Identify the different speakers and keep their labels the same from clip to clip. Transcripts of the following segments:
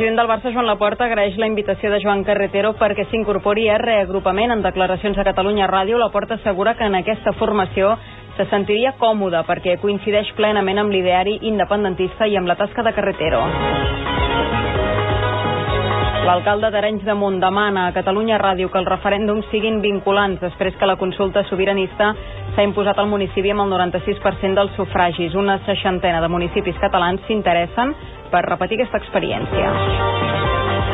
Speaker 1: president del Barça, Joan Laporta, agraeix la invitació de Joan Carretero perquè s'incorpori a reagrupament en declaracions a Catalunya Ràdio. Laporta assegura que en aquesta formació se sentiria còmode perquè coincideix plenament amb l'ideari independentista i amb la tasca de Carretero. L'alcalde d'Arenys de Munt demana a Catalunya Ràdio que els referèndums siguin vinculants després que la consulta sobiranista s'ha imposat al municipi amb el 96% dels sufragis. Una seixantena de municipis catalans s'interessen per repetir aquesta experiència.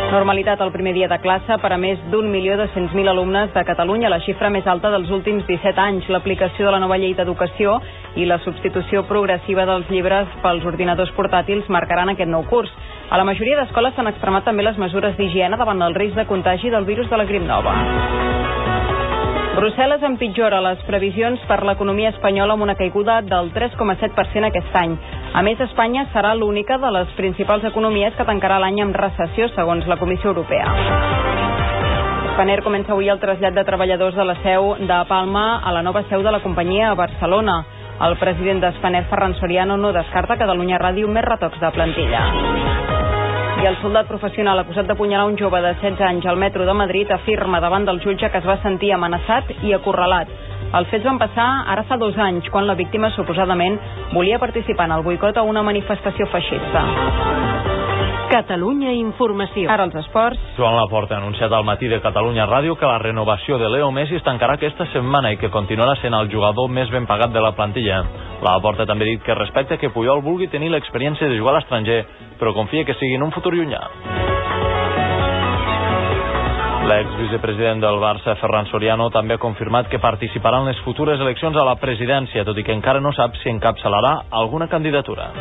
Speaker 1: Normalitat el primer dia de classe per a més d'un milió dos cents mil alumnes de Catalunya, la xifra més alta dels últims 17 anys. L'aplicació de la nova llei d'educació i la substitució progressiva dels llibres pels ordinadors portàtils marcaran aquest nou curs. A la majoria d'escoles s'han extremat també les mesures d'higiene davant del risc de contagi del virus de la grip nova. Brussel·les empitjora les previsions per l'economia espanyola amb una caiguda del 3,7% aquest any. A més, Espanya serà l'única de les principals economies que tancarà l'any amb recessió, segons la Comissió Europea. Spanair comença avui el trasllat de treballadors de la seu de Palma a la nova seu de la companyia a Barcelona. El president d'Spanair, Ferran Soriano, no descarta a Catalunya Ràdio més retocs de plantilla. I el soldat professional acusat d'apunyalar un jove de 16 anys al metro de Madrid afirma davant del jutge que es va sentir amenaçat i acorralat. Els fets van passar ara fa dos anys, quan la víctima suposadament volia participar en el boicot a una manifestació feixista.
Speaker 2: Catalunya Informació.
Speaker 1: Ara els esports.
Speaker 3: Joan Laporta ha anunciat al matí de Catalunya Ràdio que la renovació de Leo Messi es tancarà aquesta setmana i que continuarà sent el jugador més ben pagat de la plantilla. Laporta també ha dit que respecta que Puyol vulgui tenir l'experiència de jugar a l'estranger, però confia que sigui en un futur llunyà. L'ex-vicepresident del Barça, Ferran Soriano, també ha confirmat que participarà en les futures eleccions a la presidència, tot i que encara no sap si encapçalarà alguna candidatura.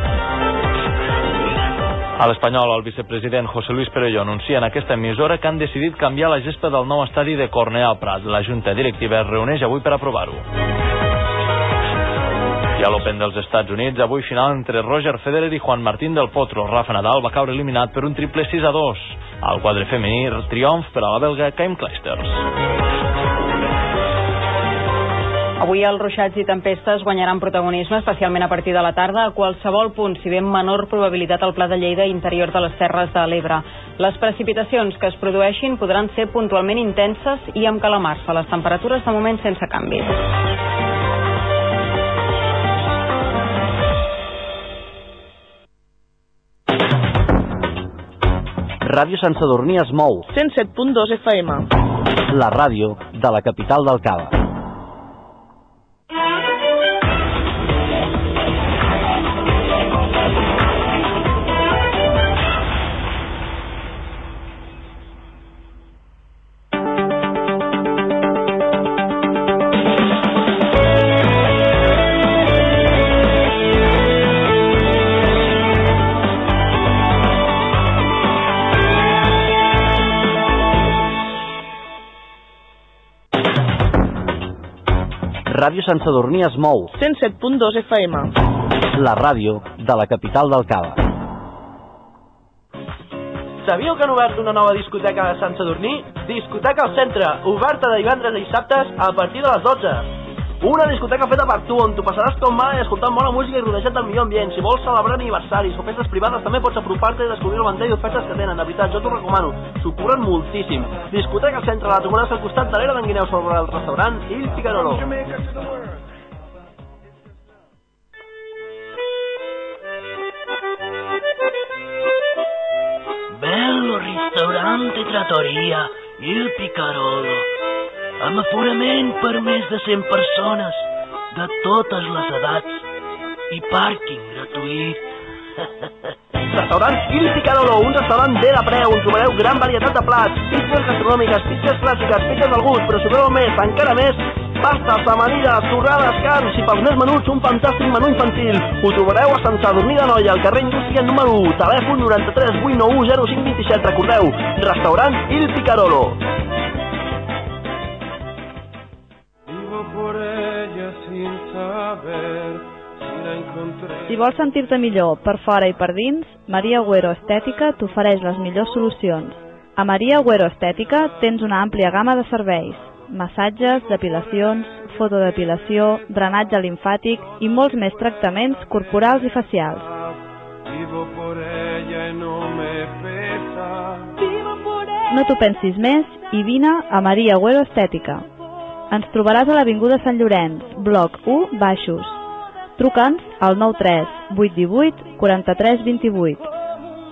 Speaker 3: A l'Espanyol, el vicepresident José Luis Perelló anuncia en aquesta emissora que han decidit canviar la gesta del nou estadi de Cornellà al Prat. La junta directiva es reuneix avui per aprovar-ho. A l'Open dels Estats Units, avui final entre Roger Federer i Juan Martín del Potro. Rafa Nadal va caure eliminat per un triple 6 a 2. Al quadre femení, triomf per a la belga Kaim Kleisters.
Speaker 1: Avui els ruixats i tempestes guanyaran protagonisme, especialment a partir de la tarda, a qualsevol punt, si bé menor probabilitat al Pla de Lleida interior de les Terres de l'Ebre. Les precipitacions que es produeixin podran ser puntualment intenses i amb calamars les temperatures de moment sense canvis.
Speaker 4: Ràdio Sant Sadurní es mou.
Speaker 5: 107.2 FM.
Speaker 4: La ràdio de la capital del Cava. Ràdio Sant Sadurní es mou.
Speaker 5: 107.2 FM.
Speaker 4: La ràdio de la capital del Cava.
Speaker 6: Sabíeu que han obert una nova discoteca a Sant Sadurní? Discoteca al centre, oberta de divendres i dissabtes a partir de les 12. Una discoteca feta per tu, on t'ho passaràs com mai escoltant bona música i rodejat del millor ambient. Si vols celebrar aniversaris o festes privades, també pots apropar-te i descobrir el ventall d'ofertes que tenen. De veritat, jo t'ho recomano. S'ho curren moltíssim. Discoteca al centre, la trobaràs al costat de l'era d'en Guineu sobre el restaurant Il Picarolo.
Speaker 7: Bello ristorante trattoria, il Picarolo. Amb aforament per més de 100 persones, de totes les edats. i pàrquing gratuït.
Speaker 6: Restaurant Il Picarolo, un restaurant bé de preu on trobareu gran varietat de plats, pizzas gastronòmiques, pizzas clàssiques, pizzas del gust, però voleu més, encara més, pastes, amanides, torrades, carns i pels més menuts un fantàstic menú infantil. Ho trobareu a Sant Sadurní de Noia, al carrer Indústria número 1, telèfon 93 891 0527. Recordeu, restaurant Il Picarolo.
Speaker 2: Por ella sin saber si la encontré.
Speaker 8: Si vols sentir-te millor per fora i per dins, Maria Agüero Estètica t'ofereix les millors solucions. A Maria Agüero Estètica tens una àmplia gamma de serveis, massatges, depilacions, fotodepilació, drenatge limfàtic i molts més tractaments corporals i facials.
Speaker 2: Vivo por ella y no me pesa.
Speaker 8: No t'ho pensis més i vine a Maria Agüero Estètica. Ens trobaràs a l'Avinguda Sant Llorenç, bloc 1, baixos. Truca'ns al 93 818 43 28.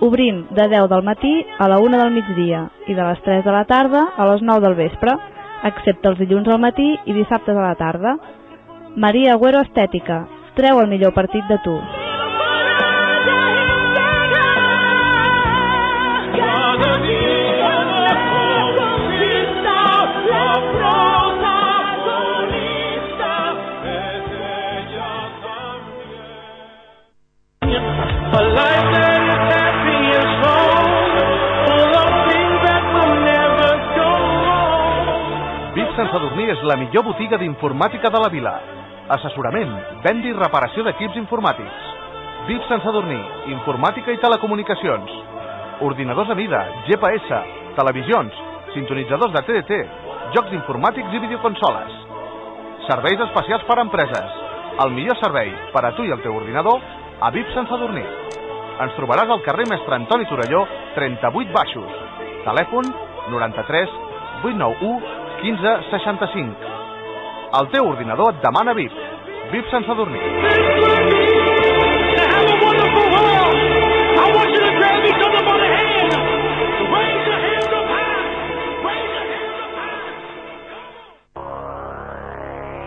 Speaker 8: Obrim de 10 del matí a la 1 del migdia i de les 3 de la tarda a les 9 del vespre, excepte els dilluns al matí i dissabtes a la tarda. Maria Agüero Estètica. Treu el millor partit de tu.
Speaker 9: Sadurní és la millor botiga d'informàtica de la vila. Assessorament, venda i reparació d'equips informàtics. VIP Sant Sadurní, informàtica i telecomunicacions. Ordinadors a mida, GPS, televisions, sintonitzadors de TDT, jocs informàtics i videoconsoles. Serveis especials per a empreses. El millor servei per a tu i el teu ordinador a VIP Sant Sadurní. Ens trobaràs al carrer Mestre Antoni Torelló, 38 baixos. Telèfon 93 891 15 65. El teu ordinador et demana VIP. VIP Sant Sadurní.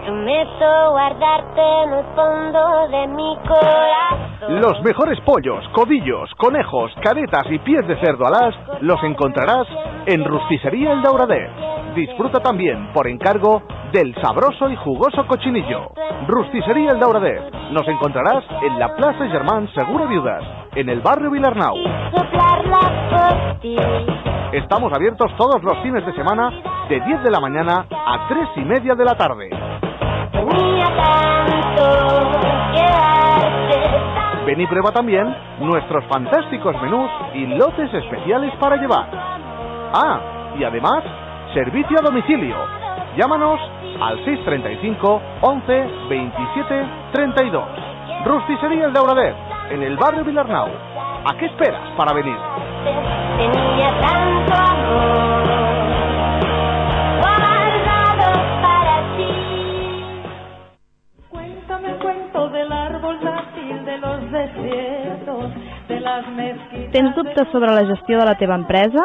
Speaker 10: Prometo guardarte en el fondo de mi corazón.
Speaker 9: Los mejores pollos, codillos, conejos, caretas y pies de cerdo alas los encontrarás en Rusticería El. Disfruta también, por encargo, del sabroso y jugoso cochinillo. Rusticería El Dauradet. Nos encontrarás en la Plaza Germán Segura Viudas, en el barrio Vilarnau. Estamos abiertos todos los fines de semana de 10 de la mañana a 3 y media de la tarde. Ven y prueba también nuestros fantásticos menús y lotes especiales para llevar. Ah, y además, servicio a domicilio. Llámanos al 635 11 27 32. Rusticería El Dauradet, en el barrio Vilarnau. ¿A qué esperas para venir?
Speaker 10: Tenía tanto amor guardado para ti.
Speaker 11: Cuéntame el cuento del árbol dátil, de los desiertos, de las mezquitas.
Speaker 8: Tens dubtes sobre la gestió de la teva empresa?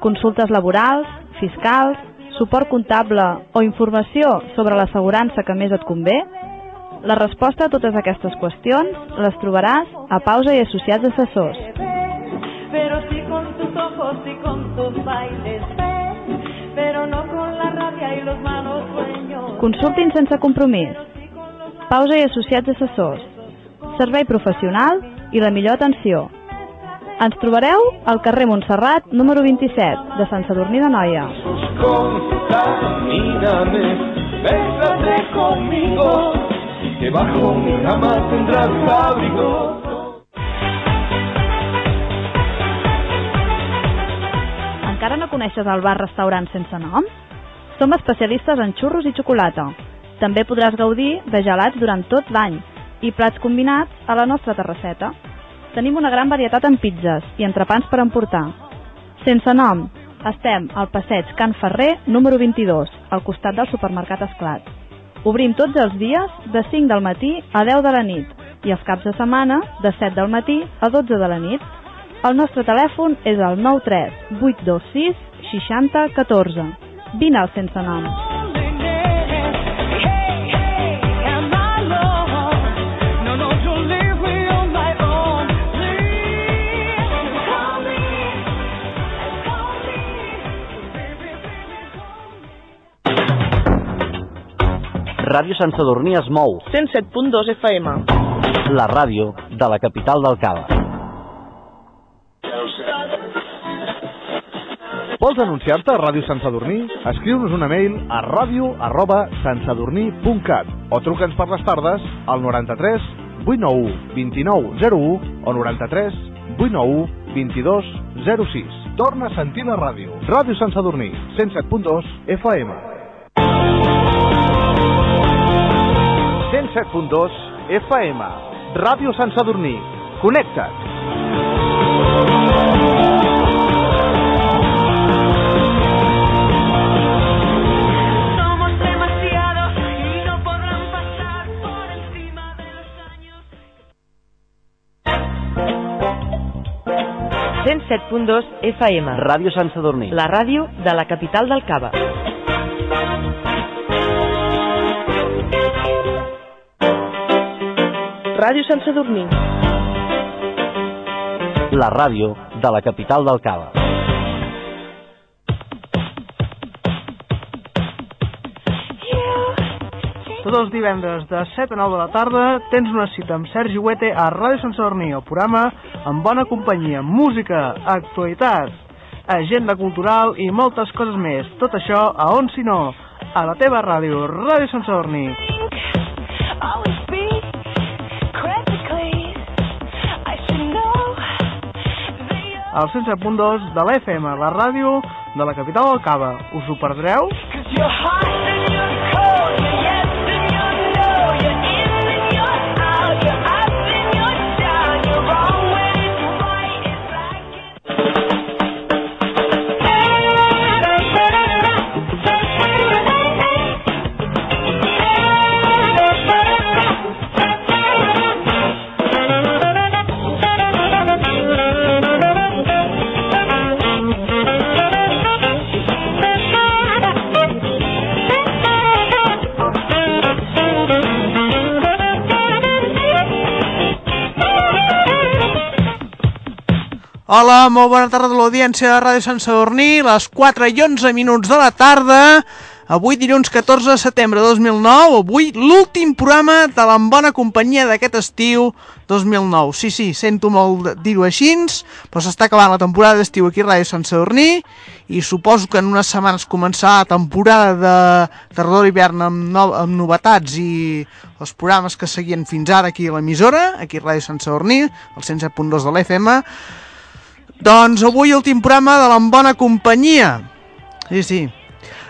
Speaker 8: Consultes laborals, fiscals, suport comptable o informació sobre l'assegurança que més et convé? La resposta a totes aquestes qüestions les trobaràs a Pausa i Associats Assessors.
Speaker 11: Pero sí con tus ojos y con tus bailes, pero no con la rabia y los malos sueños.
Speaker 8: Consultin sense compromís. Pausa i Associats Assessors. Servei professional i la millor atenció. Ens trobareu al carrer Montserrat, número 27, de Sant Sadurní de Noia.
Speaker 2: Contamíname, bésate conmigo, que bajo mi rama tendrás abrigo.
Speaker 8: Encara no coneixes el bar-restaurant sense nom? Som especialistes en xurros i xocolata. També podràs gaudir de gelats durant tot l'any i plats combinats a la nostra terrasseta. Tenim una gran varietat en pizzas i entrepans per emportar. Sense nom, estem al passeig Can Ferrer, número 22, al costat del supermercat Esclat. Obrim tots els dies de 5 del matí a 10 de la nit i els caps de setmana de 7 del matí a 12 de la nit. El nostre telèfon és el 93 826 60 14. Vine al sense nom.
Speaker 11: No, no,
Speaker 4: Ràdio Sant Sadurní es mou.
Speaker 5: 107.2 FM.
Speaker 4: La ràdio de la capital del Cava.
Speaker 9: Vols anunciar-te a Ràdio Sant Sadurní? Escriu-nos una mail a ràdio arroba santsadurní.cat o truca'ns per les tardes al 93 891 29 01 o 93 891 22 06. Torna a sentir la ràdio. Ràdio Sant Sadurní, 107.2 FM. 107.2 FM. Ràdio Sant Sadurní. Connecta't.
Speaker 11: Somos demasiados y no podrán pasar por encima de los años.
Speaker 12: 107.2 FM.
Speaker 4: Ràdio Sant Sadurní.
Speaker 12: La ràdio de la capital del Cava.
Speaker 5: Ràdio Sant Sadurní.
Speaker 4: La ràdio de la capital del Cava.
Speaker 13: Tots els divendres de 7 a 9 de la tarda tens una cita amb Sergi Huete a Ràdio Sant Sadurní, el programa amb bona companyia, música, actualitats, agenda cultural i moltes coses més. Tot això a on si no? A la teva ràdio, Ràdio Sant Sadurní. Al 107.2 de la FM, la ràdio de la capital del Cava. Us ho perdreu? Hola, molt bona tarda a l'audiència de Ràdio Sant Sadurní, les 4 i 11 minuts de la tarda, avui dilluns 14 de setembre de 2009, avui l'últim programa de l'embona companyia d'aquest estiu 2009. Sí, sí, sento molt dir-ho així, però s'està acabant la temporada d'estiu aquí a Ràdio Sant Sadurní i suposo que en unes setmanes començarà la temporada de tardor i hivern amb, no, amb novetats i els programes que seguien fins ara aquí a l'emissora, aquí a Ràdio Sant Sadurní, el 107.2 de l'FM, doncs avui últim programa de l'Embona Companyia. Sí, sí.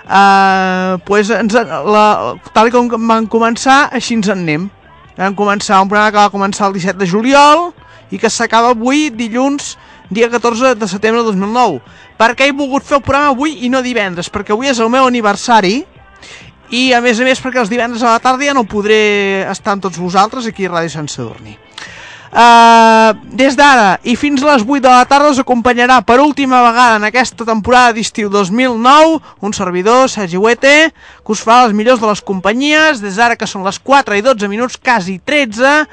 Speaker 13: Uh, pues ens, la, tal com van començar, així ens en anem. Vam començar un programa que va començar el 17 de juliol i que s'acaba avui, dilluns, dia 14 de setembre de 2009. Per què he volgut fer el programa avui i no divendres? Perquè avui és el meu aniversari i a més a més perquè els divendres a la tarda ja no podré estar amb tots vosaltres aquí a Ràdio Sant Sadurní. Uh, des d'ara i fins a les 8 de la tarda us acompanyarà per última vegada en aquesta temporada d'estiu 2009 un servidor, Sergi Huete, que us fa les millors de les companyies, des d'ara que són les 4 i 12 minuts, quasi 13,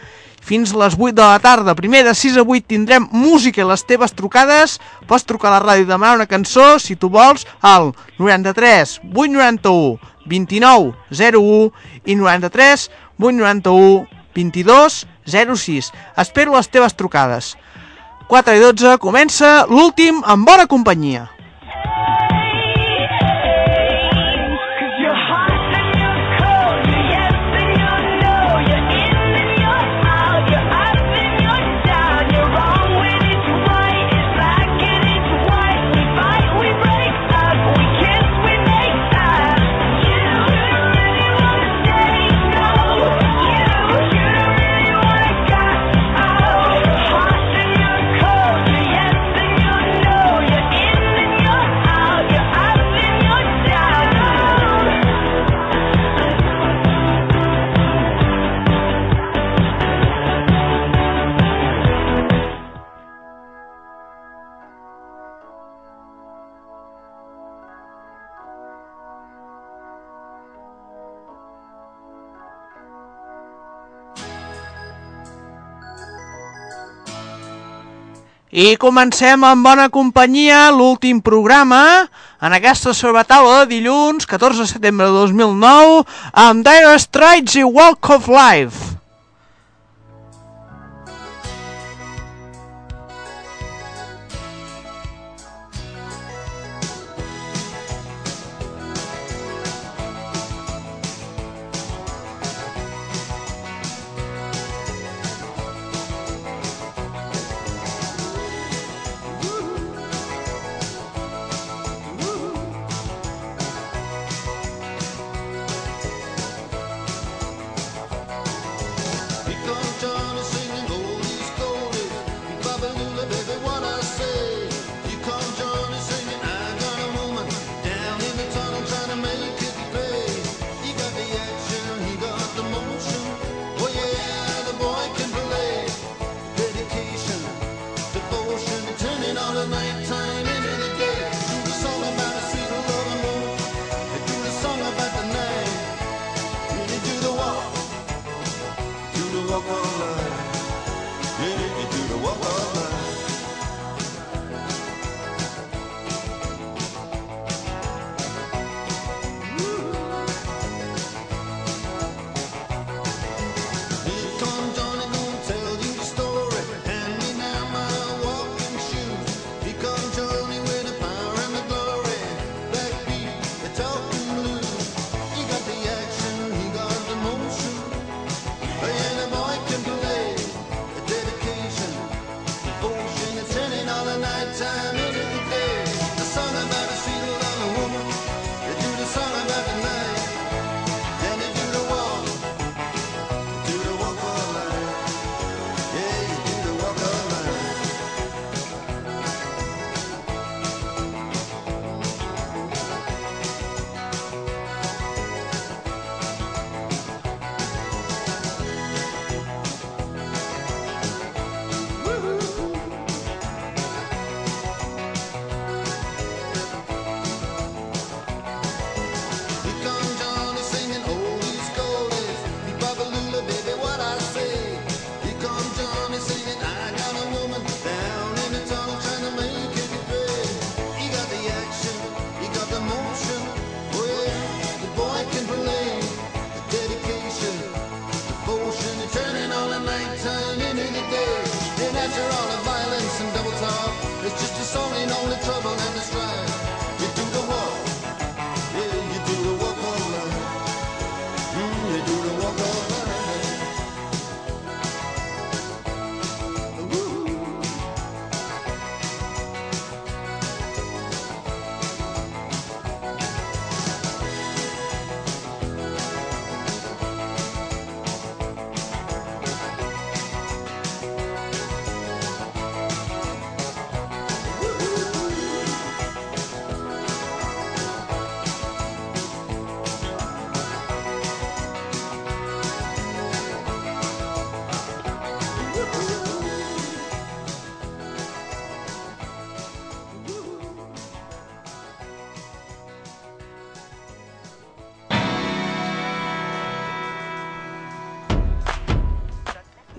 Speaker 13: fins a les 8 de la tarda. Primer de 6 a 8 tindrem música i les teves trucades. Pots trucar a la ràdio i demanar una cançó, si tu vols, al 93 891 29 01 i 93 891 22 06. Espero les teves trucades. 4 i 12 comença l'últim amb bona companyia. I comencem amb bona companyia l'últim programa
Speaker 14: en aquesta sobretaula de dilluns, 14 de setembre de 2009, amb Dire Straits i Walk of Life.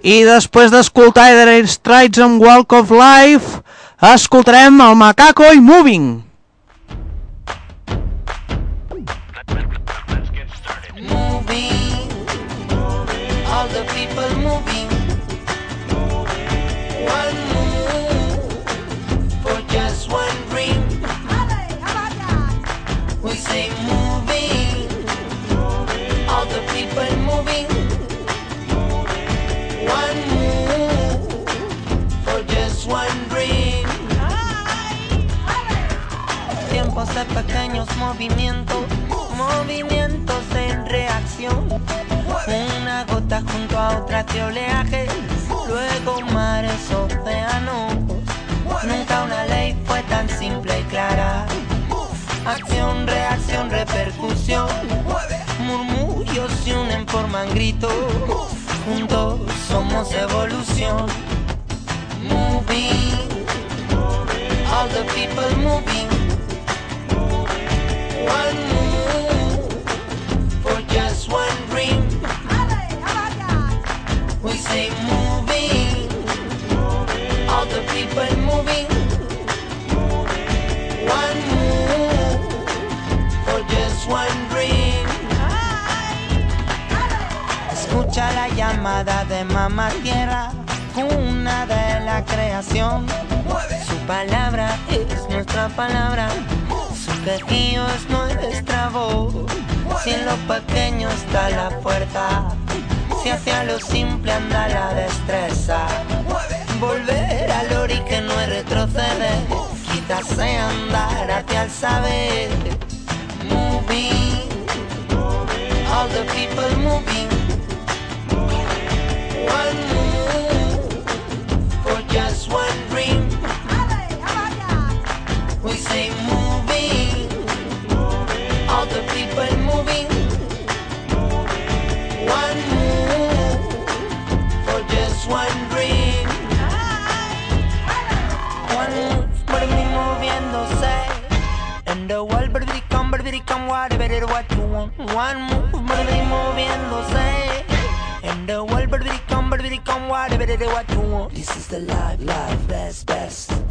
Speaker 14: I després d'escoltar Dire Straits amb Walk of Life, escoltarem el Macaco i moving,
Speaker 15: Juntos somos evolución. Moving, all the people moving. One move for just one dream. We say
Speaker 16: mamá tierra, una de la creación. Su palabra es nuestra palabra, su quejío es nuestra voz. Si en lo pequeño está la fuerza, si hacia lo simple anda la destreza. Volver al ori que no es retroceder, quizás andar hacia el saber. Moving, all the people moving. One move mí moviéndose. And the world, baby, come, baby, come, whatever it what you want. This is the life, life, best, best.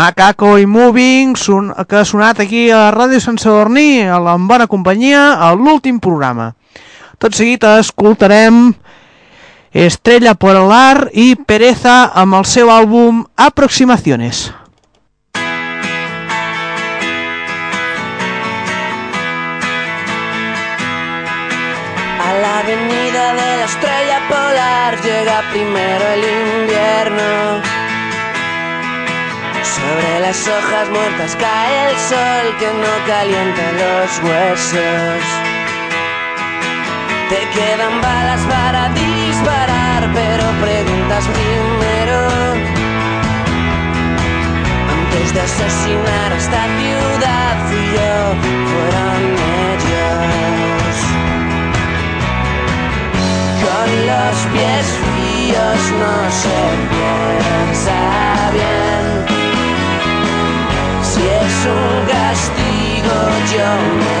Speaker 13: Macaco i Moving, son, que ha sonat aquí a Ràdio Sant Sadurní, a la bona companyia, a l'últim programa. Tot seguit escoltarem Estrella Polar i Pereza amb el seu àlbum Aproximaciones.
Speaker 16: A la avenida de la estrella polar llega primero el invierno. Sobre las hojas muertas cae el sol que no calienta los huesos. Te quedan balas para disparar, pero preguntas primero. Antes de asesinar a esta ciudad, fui yo, fueron ellos. Con los pies fríos no se
Speaker 17: Joe.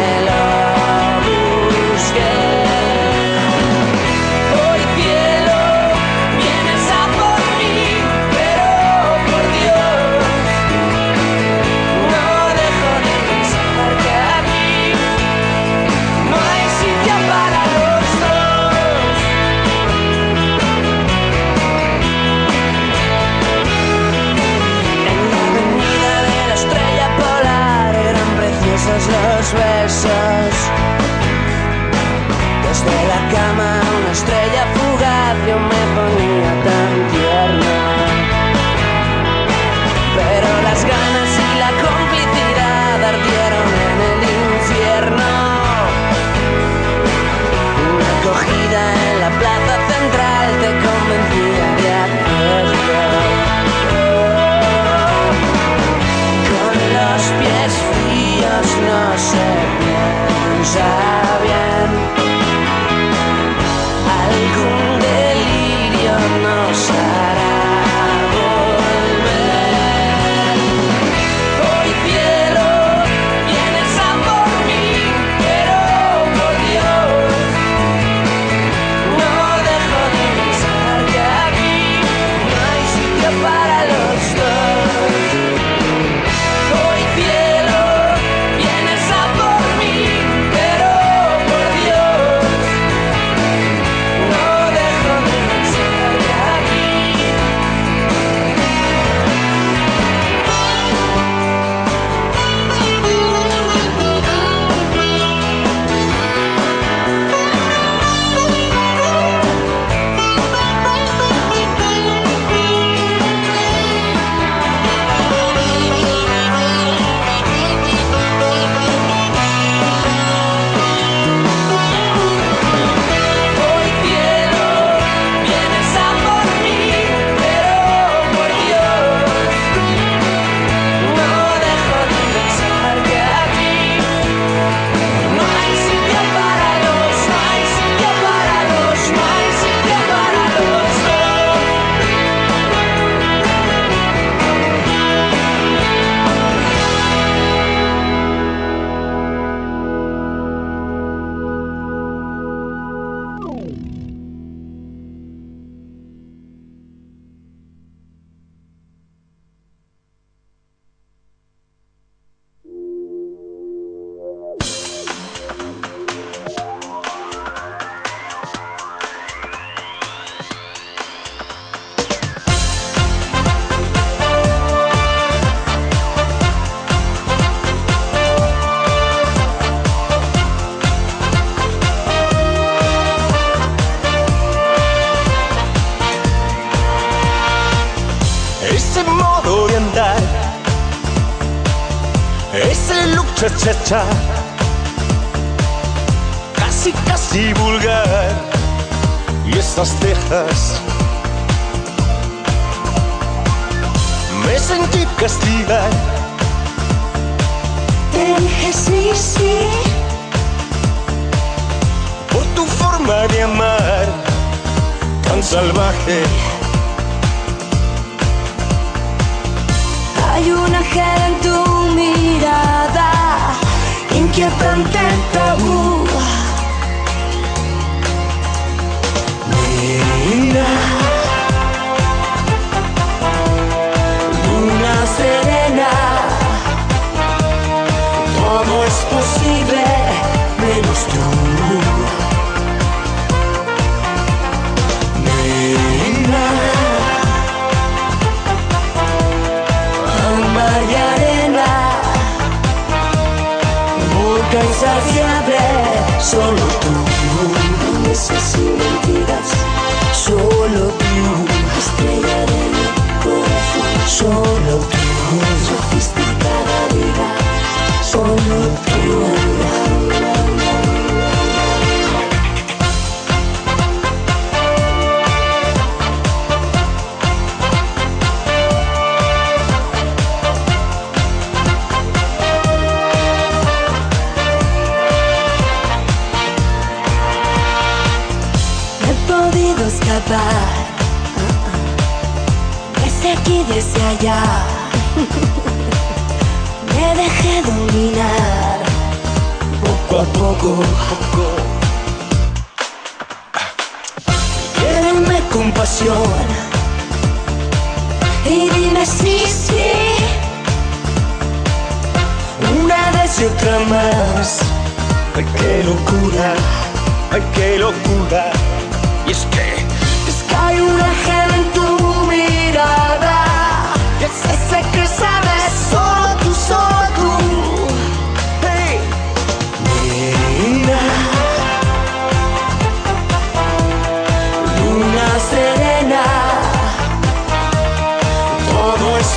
Speaker 17: baby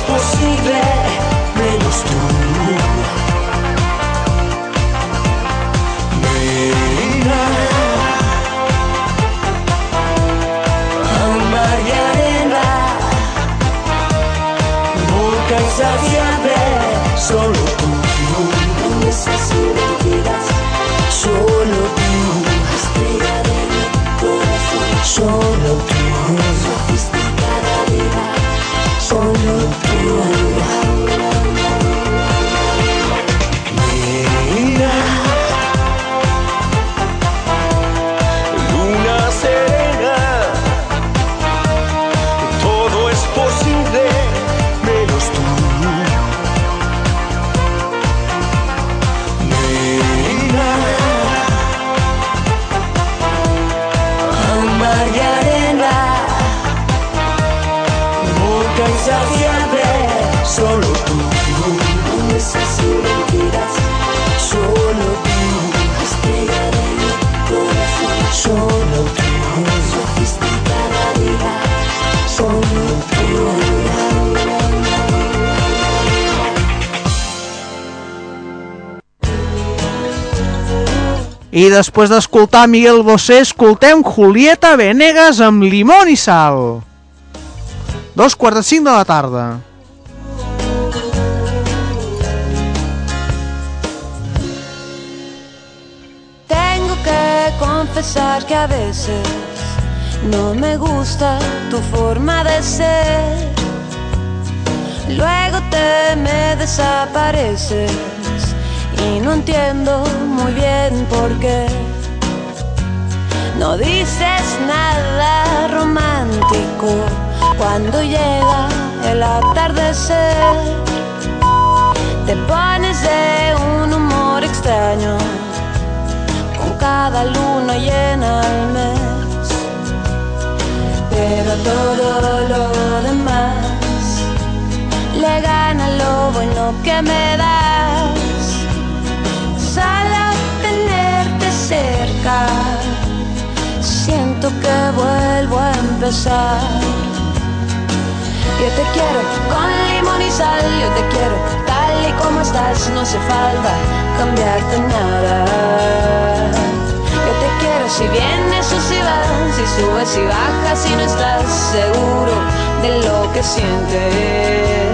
Speaker 17: posible menos tú. Mira,
Speaker 11: amar y arena,
Speaker 17: nunca es
Speaker 11: saciable, solo
Speaker 13: I després d'escoltar Miguel Bosé, escoltem Julieta Venegas amb Limón i Sal. Dos quarts de cinc de la tarda.
Speaker 18: Tengo que confesar que a veces no me gusta tu forma de ser. Luego te me desapareces y no entiendo muy bien por qué. No dices nada romántico cuando llega el atardecer. Te pones de un humor extraño con cada luna llena al mes. Pero todo lo demás le gana lo bueno que me da cerca, siento que vuelvo a empezar. Yo te quiero con limón y sal, yo te quiero tal y como estás, no hace falta cambiarte nada. Yo te quiero si vienes o si vas, si subes y bajas, si no estás seguro de lo que sientes.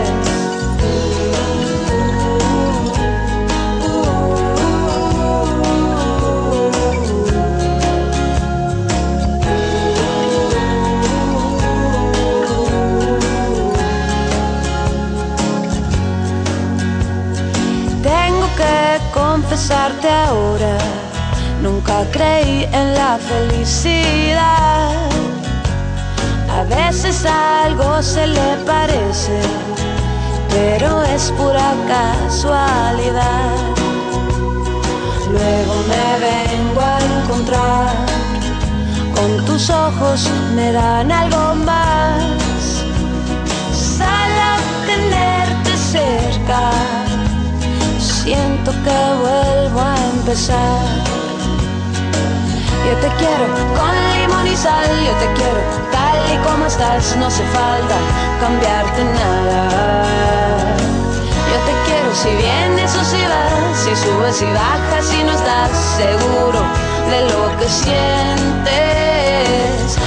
Speaker 18: Creí en la felicidad. A veces algo se le parece, pero es pura casualidad. Luego me vengo a encontrar, con tus ojos me dan algo más. Sal a tenerte cerca siento que vuelvo a empezar. Yo te quiero con limón y sal, yo te quiero tal y como estás, no hace falta cambiarte nada. Yo te quiero si vienes o si vas, si subes y bajas, si no estás seguro de lo que sientes.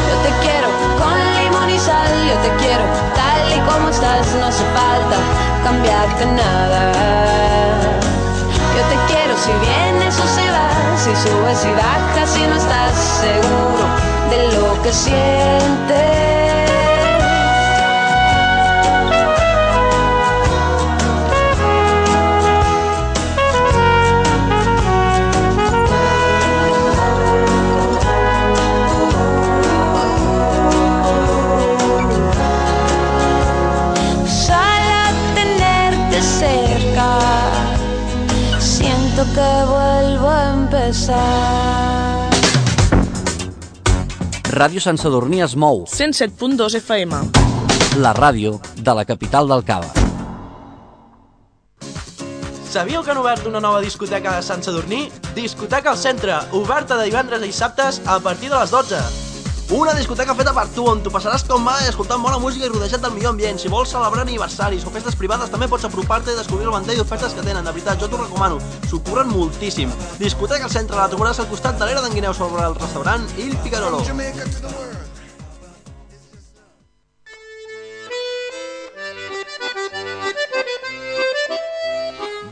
Speaker 18: Yo te quiero con limón y sal, yo te quiero tal y como estás, no hace falta cambiarte nada. Yo te quiero si vienes o si vas, si subes y bajas, si no estás seguro de lo que sientes. Que vuelvo a empezar.
Speaker 4: Ràdio Sant Sadurní es mou.
Speaker 5: 107.2 FM.
Speaker 4: La ràdio de la capital del Cava.
Speaker 6: Sabíeu que han obert una nova discoteca a Sant Sadurní? Discoteca al centre, oberta de divendres a dissabtes a partir de les 12. Una discoteca feta per tu, on tu passaràs com mai escoltant bona música i rodejat del millor ambient. Si vols celebrar aniversaris o festes privades, també pots apropar-te i descobrir el ventall d'ofertes que tenen. De veritat, jo t'ho recomano. S'ho curren moltíssim. Discoteca al centre, la trobaràs al costat de l'era d'en Guineu sobre el restaurant Il Picarolo.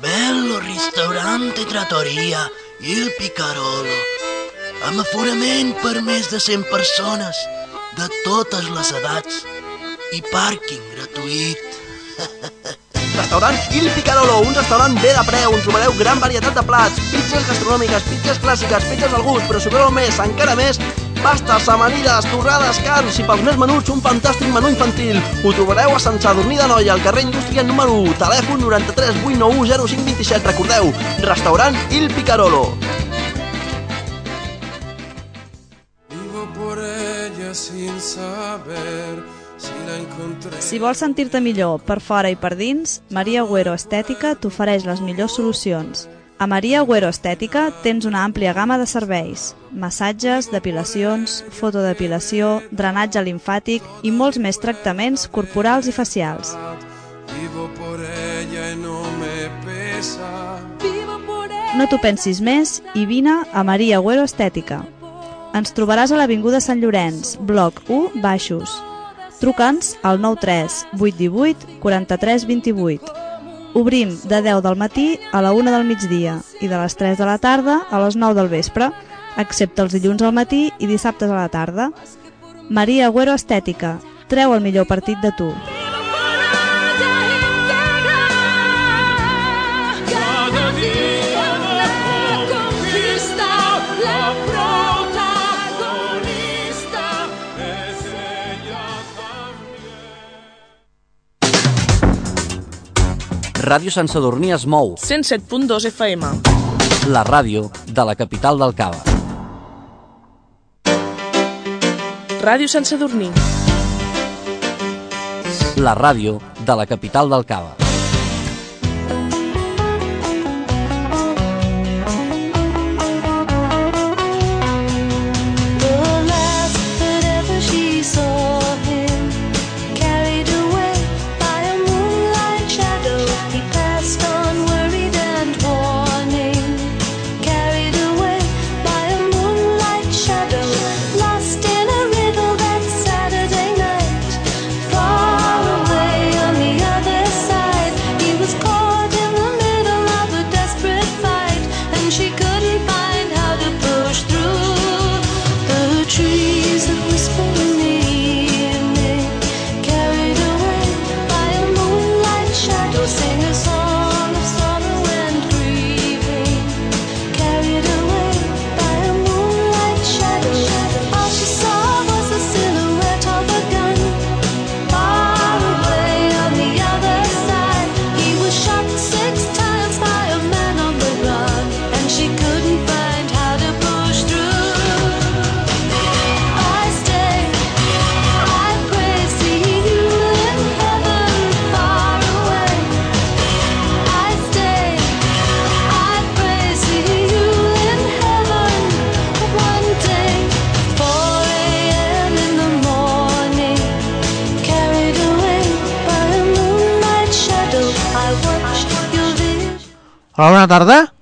Speaker 7: Bello ristorante trattoria, il Picarolo. Amb aforament per més de 100 persones, de totes les edats, i pàrquing gratuït.
Speaker 6: Restaurant Il Picarolo, un restaurant bé de preu on trobareu gran varietat de plats, pizzas gastronòmiques, pizzas clàssiques, pizzas al gust, però si voleu més, encara més, pastes, amanides, torrades, carns i pels més menuts un fantàstic menú infantil. Ho trobareu a Sant Sadurní de Noia, al carrer Indústria número 1, telèfon 93 891 0527. Recordeu, restaurant Il Picarolo.
Speaker 19: Si la encontré.
Speaker 8: Si vols sentir-te millor per fora i per dins, Maria Agüero Estètica t'ofereix les millors solucions. A Maria Agüero Estètica tens una àmplia gamma de serveis, massatges, depilacions, fotodepilació, drenatge limfàtic i molts més tractaments corporals i facials.
Speaker 19: Vivo por ella y no me pesa.
Speaker 8: No t'ho pensis més i vine a Maria Agüero Estètica. Ens trobaràs a l'Avinguda Sant Llorenç, bloc 1, baixos. Truca'ns al 93 818 43 28. Obrim de 10 del matí a la 1 del migdia i de les 3 de la tarda a les 9 del vespre, excepte els dilluns al matí i dissabtes a la tarda. Maria Agüero Estètica. Treu el millor partit de tu.
Speaker 4: Ràdio Sant Sadurní es mou.
Speaker 5: 107.2 FM.
Speaker 4: La ràdio de la capital del Cava.
Speaker 5: Ràdio Sant Sadurní.
Speaker 4: La ràdio de la capital del Cava.
Speaker 20: Hola, bona tarda.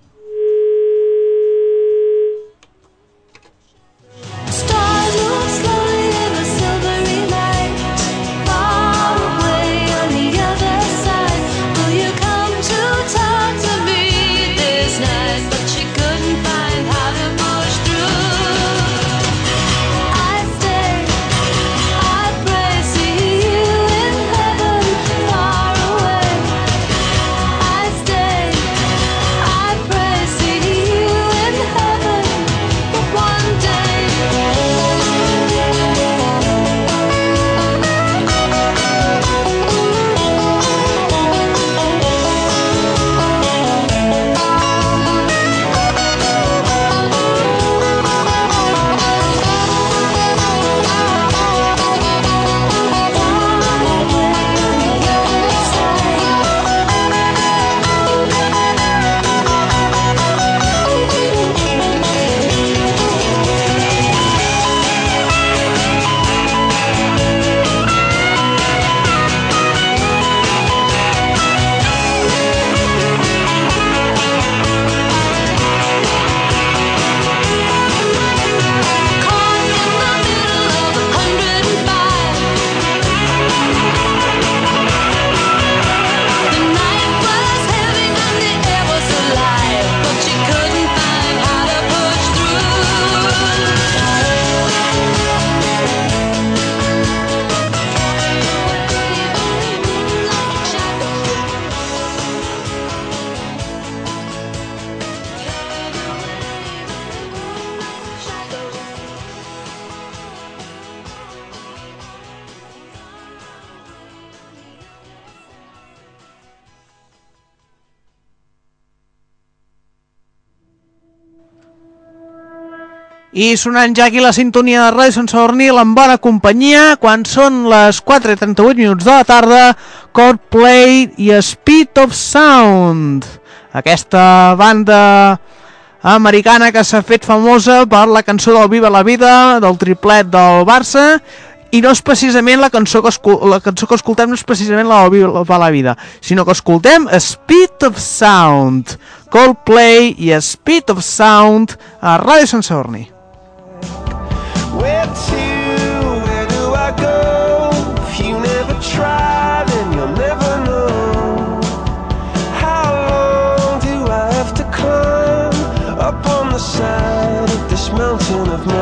Speaker 20: Sonant ja aquí la sintonia de Ràdio Sant Sadurní amb bona companyia, quan són les 4 i 38 minuts de la tarda, Coldplay i Speed of Sound. Aquesta banda americana que s'ha fet famosa per la cançó del Viva la Vida, del triplet del Barça, i no és precisament la cançó que, la cançó que escoltem, no és precisament la del Viva la Vida, sinó que escoltem Speed of Sound. Coldplay i Speed of Sound a Ràdio Sant Sadurní.
Speaker 21: Side of this mountain of mine?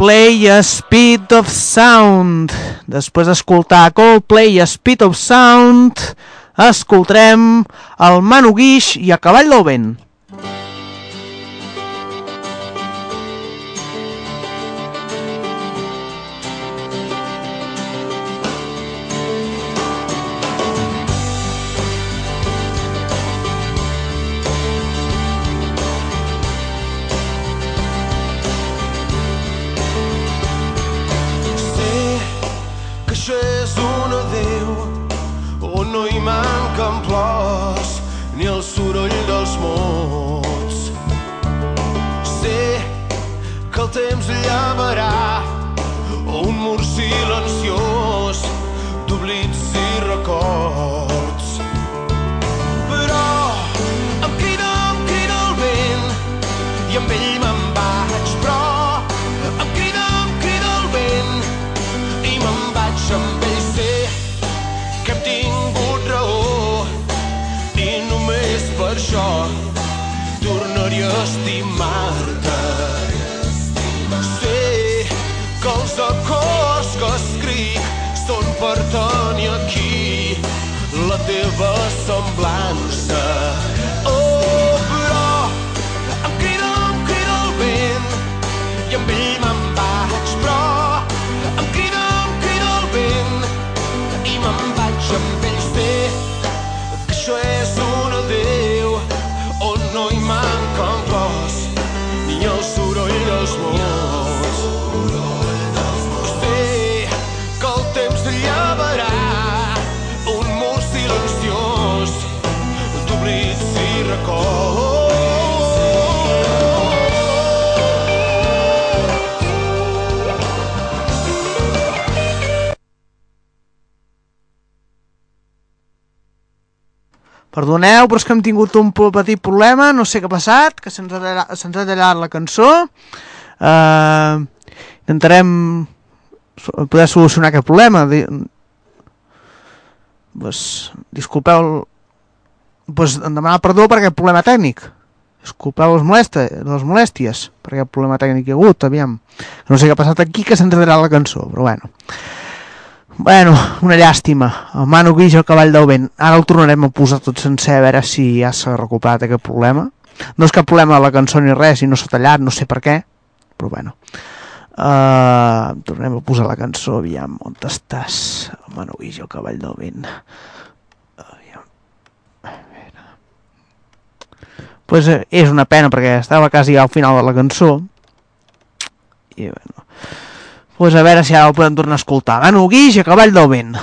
Speaker 21: Coldplay a Speed of Sound. Després d'escoltar Coldplay a Speed of Sound, escoltarem el Manu Guix i a Cavall del Vent. Perdoneu, però és que hem tingut un petit problema, no sé què ha passat, que se'ns ha, se'ns ha tallat la cançó. Uh, intentarem poder solucionar aquest problema. Pues, disculpeu, pues, demanar perdó per aquest problema tècnic. Disculpeu les, molesta, les molèsties per aquest problema tècnic hi ha hagut, aviam. No sé què ha passat aquí, que se'ns ha tallat la cançó, però bueno. Bueno, una llàstima. El Manu Guix, el cavall del vent. Ara el tornarem a posar tot sencer a veure si ja s'ha recuperat aquest problema. No és cap problema la cançó ni res, i no s'ha tallat, no sé per què, però bueno. Uh, tornem a posar la cançó, aviam, on estàs? El Manu Guix, el cavall del vent. Aviam. A veure. Pues eh, és una pena perquè estava quasi al final de la cançó. I bueno, pues a veure si ara el podem tornar a escoltar. Manu Guix a cavall del vent.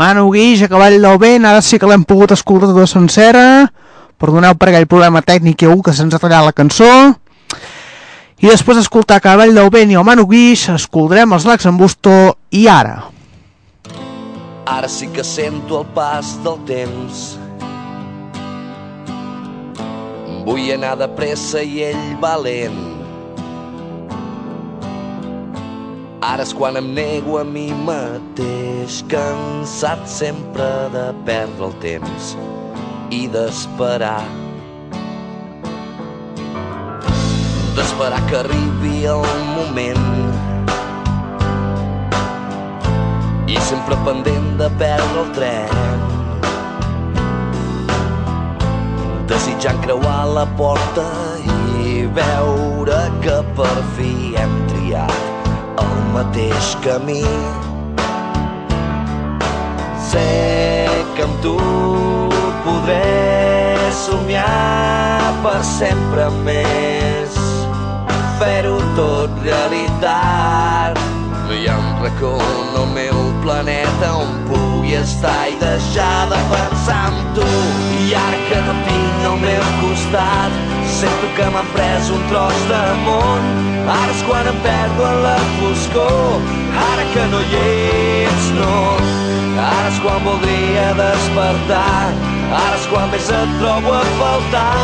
Speaker 13: Manu Guix, a cavall del vent, ara sí que l'hem pogut escoltar tota sencera. Perdoneu per aquell problema tècnic i algú que se'ns ha tallat la cançó. I després d'escoltar Cavall del vent i el Manu Guix, escoltarem els Lacs en Busto i ara.
Speaker 22: Ara sí que sento el pas del temps. Vull anar de pressa i ell valent. Ara és quan em nego a mi mateix, cansat sempre de perdre el temps i d'esperar. D'esperar que arribi el moment i sempre pendent de perdre el tren. Desitjant creuar la porta i veure que per fi hem triat el mateix camí. Sé que amb tu podré somiar per sempre més, fer-ho tot realitat. No hi ha un racó en el meu planeta on pugui estar i deixar de pensar en tu. I ara que no tinc al meu costat, sento que m'han pres un tros de món. Ara és quan em perdo en la foscor, ara que no hi ets, no. Ara és quan voldria despertar, ara és quan més et trobo a faltar.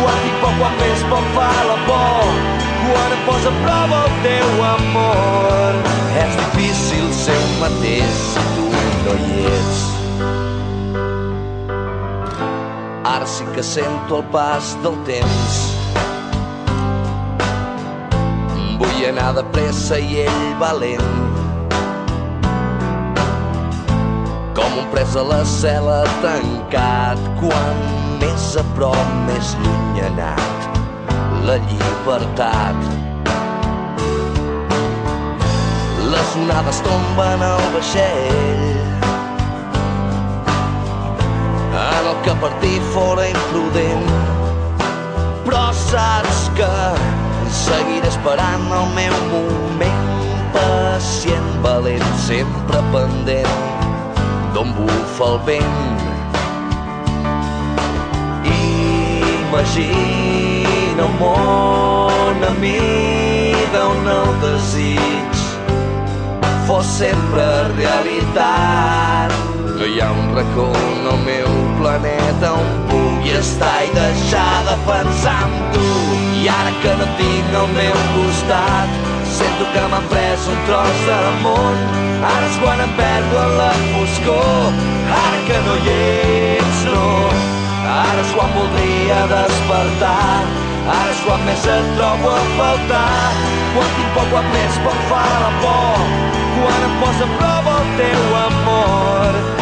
Speaker 22: Quan dic poc, quan més poc fa la por, quan em posa a prova el teu amor. És difícil ser un mateix si tu no hi ets. Ara sí que sento el pas del temps. Vull anar de pressa i ell valent. Com un pres a la cel·la tancat, quan més a prop, més lluny anat la llibertat. Les onades tomben al vaixell que partir fora imprudent però saps que seguiré esperant el meu moment pacient, valent, sempre pendent d'on bufa el vent Imagina un món a mida on el desig fos sempre realitat. No hi ha un racó en el meu planeta on pugui estar i deixar de pensar en tu. I ara que no tinc al meu costat, sento que m'han pres un tros de món. Ara és quan em perdo en la foscor, ara que no hi ets, no. Ara és quan voldria despertar, ara és quan més et trobo a faltar. Quan tinc por, quan més poc fa la por, quan em posa a prova el teu amor.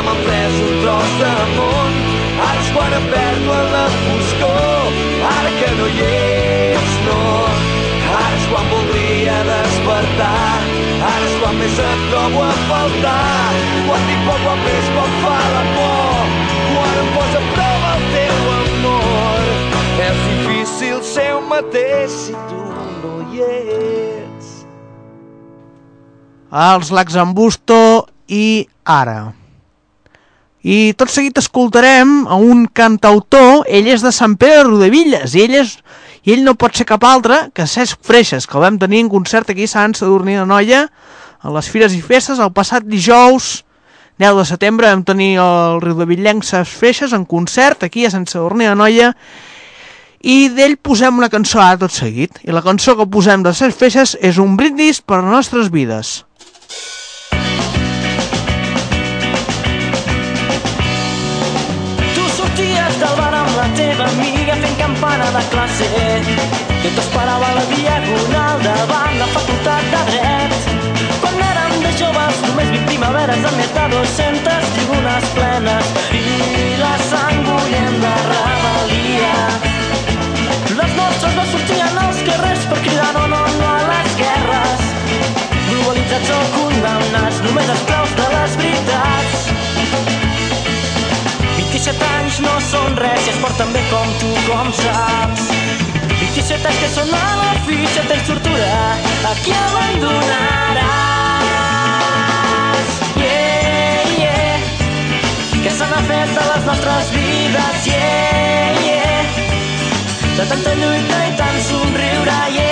Speaker 22: que tinc m'han pres un tros de món. Ara és quan em perdo en la foscor, ara que no hi ets, no. Ara és quan voldria despertar, ara és quan més et trobo a faltar. Quan dic poc, quan més poc fa la por, quan em posa a prova el teu amor. És difícil ser un mateix si tu no hi ets.
Speaker 13: els Lacs en Busto i ara. I tot seguit escoltarem a un cantautor, ell és de Sant Pere de Rodevilles, i ell, és, i ell no pot ser cap altre que Cesc Freixes, que el vam tenir en concert aquí a Sant Sadurní de Noia, a les Fires i Festes, el passat dijous 10 de setembre vam tenir el Riudevillenc Cesc Freixes en concert aquí a Sant Sadurní de Noia, i d'ell posem una cançó ara tot seguit. I la cançó que posem de Cesc Freixes és un brindis per les nostres vides.
Speaker 11: amiga fent campana de classe. Jo t'esperava a la diagonal davant la facultat de dret. Quan érem de joves només 20 primaveres amb més de 200
Speaker 23: tribunes plenes i la sang bullent de rebel·lia. Les nostres no sortien als carrers per cridar no, no, no a les guerres. Globalitzats o condemnats només els de les veritats són res i es porten bé com tu, com saps. 27 anys que són a la fitxa, tens tortura, a qui abandonaràs? Yeah, yeah, que se n'ha fet de les nostres vides, yeah, yeah, de tanta lluita i tant somriure, yeah,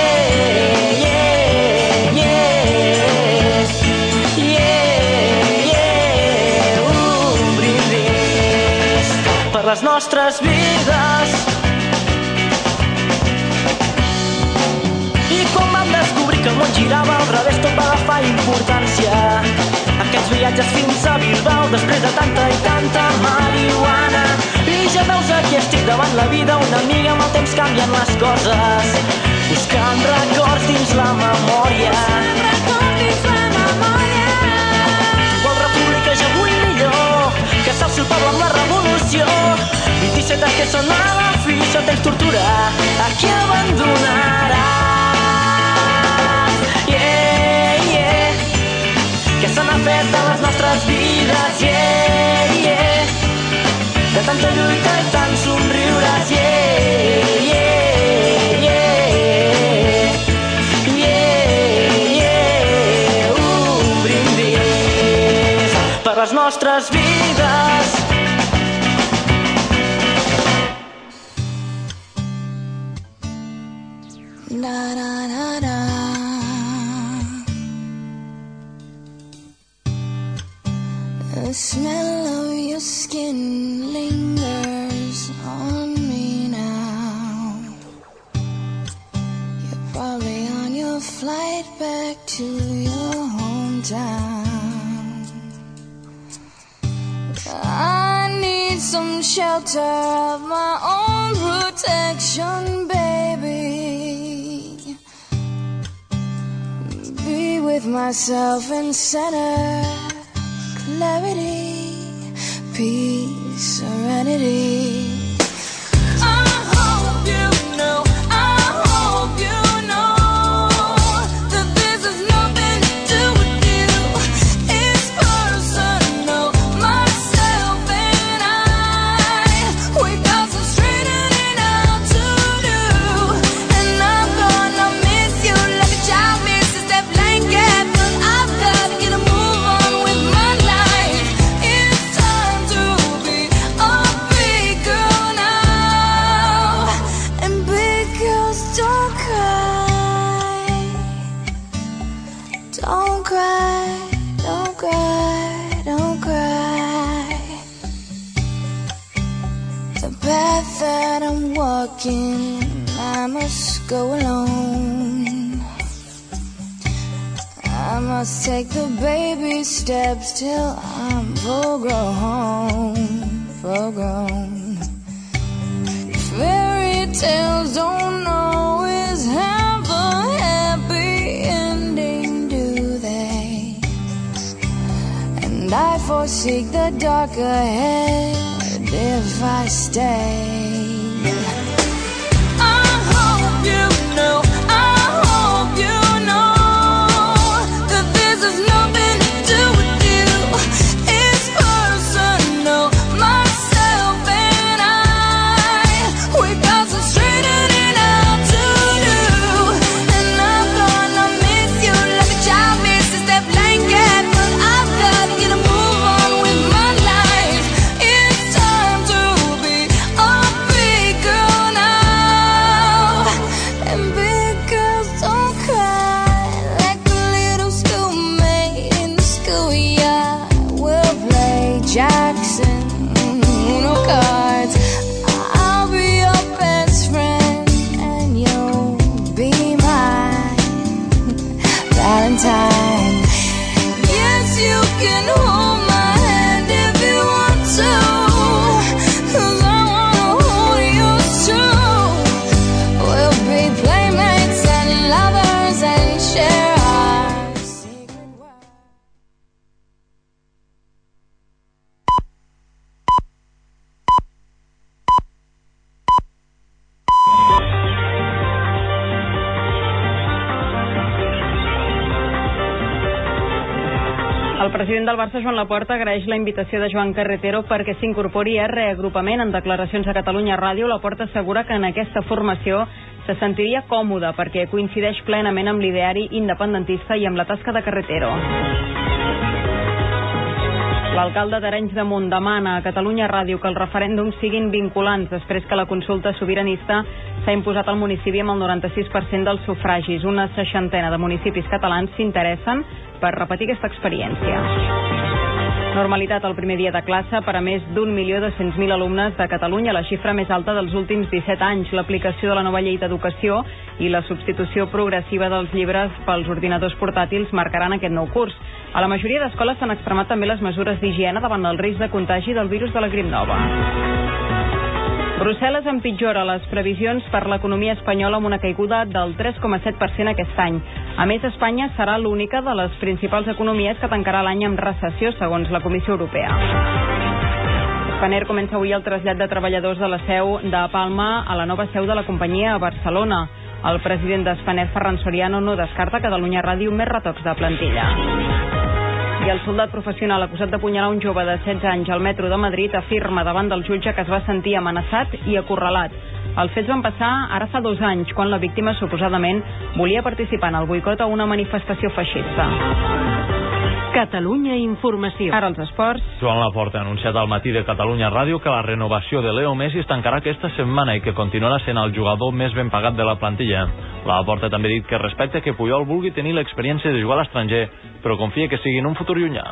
Speaker 23: les nostres vides. I quan vam descobrir que el món girava al revés tot va agafar importància. Aquests viatges fins a Bilbao després de tanta i tanta marihuana. I ja veus aquí estic davant la vida, una amiga amb el temps canvien les coses. Buscant records dins la memòria. Qual república ja vull millor que s'alci el poble amb la revolució. 27 anys que són a la tortura, a qui abandonaràs? Yeah, yeah, que se n'ha fet de les nostres vides, yeah, yeah, de tanta lluita i tant somriures, yeah, yeah, yeah, yeah, yeah, un per les nostres vides.
Speaker 24: The smell of your skin lingers on me now. You're probably on your flight back to your hometown. I need some shelter of my own protection, baby. Be with myself in center, clarity, peace, serenity. Go alone. I must take the baby steps till I'm full grown, full grown. Fairy tales don't always have a happy ending, do they? And I forsake the dark ahead if I stay.
Speaker 1: President del Barça, Joan Laporta, agraeix la invitació de Joan Carretero perquè s'incorpori a reagrupament en declaracions a Catalunya Ràdio. Laporta assegura que en aquesta formació se sentiria còmode perquè coincideix plenament amb l'ideari independentista i amb la tasca de Carretero. L'alcalde d'Arenys de Munt demana a Catalunya Ràdio que els referèndums siguin vinculants després que la consulta sobiranista s'ha imposat al municipi amb el 96% dels sufragis. Una seixantena de municipis catalans s'interessen per repetir aquesta experiència. Normalitat el primer dia de classe per a més d'un milió dos cents mil alumnes de Catalunya, la xifra més alta dels últims 17 anys. L'aplicació de la nova llei d'educació i la substitució progressiva dels llibres pels ordinadors portàtils marcaran aquest nou curs. A la majoria d'escoles s'han extremat també les mesures d'higiene davant del risc de contagi del virus de la grip nova. Brussel·les empitjora les previsions per l'economia espanyola amb una caiguda del 3,7% aquest any. A més, Espanya serà l'única de les principals economies que tancarà l'any amb recessió, segons la Comissió Europea. Spanair comença avui el trasllat de treballadors de la seu de Palma a la nova seu de la companyia a Barcelona. El president d'Spanair, Ferran Soriano, no descarta Catalunya Ràdio més retocs de plantilla. I el soldat professional acusat d'apunyalar un jove de 16 anys al metro de Madrid afirma davant del jutge que es va sentir amenaçat i acorralat. Els fets van passar ara fa dos anys, quan la víctima suposadament volia participar en el boicot a una manifestació feixista.
Speaker 12: Catalunya Informació.
Speaker 1: Ara els esports.
Speaker 3: Joan Laporta ha anunciat al matí de Catalunya Ràdio que la renovació de Leo Messi es tancarà aquesta setmana i que continuarà sent el jugador més ben pagat de la plantilla. Laporta també ha dit que respecta que Puyol vulgui tenir l'experiència de jugar a l'estranger, però confia que sigui en un futur llunyà.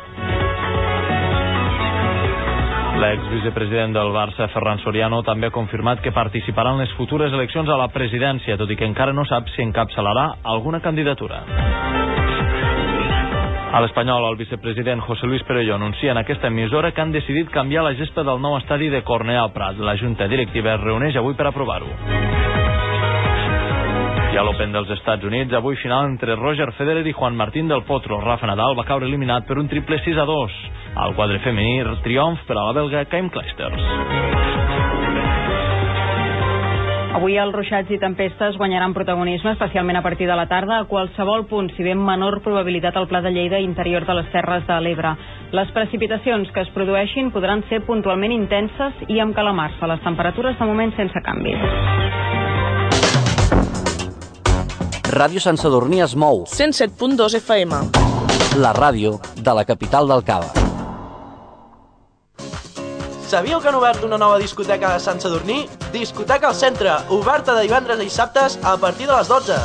Speaker 3: L'exvicepresident del Barça, Ferran Soriano, també ha confirmat que participarà en les futures eleccions a la presidència, tot i que encara no sap si encapçalarà alguna candidatura. A l'Espanyol, el vicepresident José Luis Perelló anuncia en aquesta emissora que han decidit canviar la gesta del nou estadi de Cornellà al Prat. La Junta Directiva es reuneix avui per aprovar-ho. I a l'Open dels Estats Units, avui final entre Roger Federer i Juan Martín del Potro. Rafa Nadal va caure eliminat per un triple 6 a 2. Al quadre femení, triomf per a la belga Kaim Kleisters.
Speaker 1: Avui els ruixats i tempestes guanyaran protagonisme, especialment a partir de la tarda, a qualsevol punt, si bé amb menor probabilitat al Pla de Lleida interior de les Terres de l'Ebre. Les precipitacions que es produeixin podran ser puntualment intenses i amb calamar-se. Les temperatures de moment sense canvis.
Speaker 4: Ràdio Sant Sadurní es mou.
Speaker 5: 107.2 FM.
Speaker 4: La ràdio de la capital del Cava.
Speaker 6: Sabíeu que han obert una nova discoteca a Sant Sadurní? Discoteca al centre, oberta de divendres i dissabtes a partir de les 12.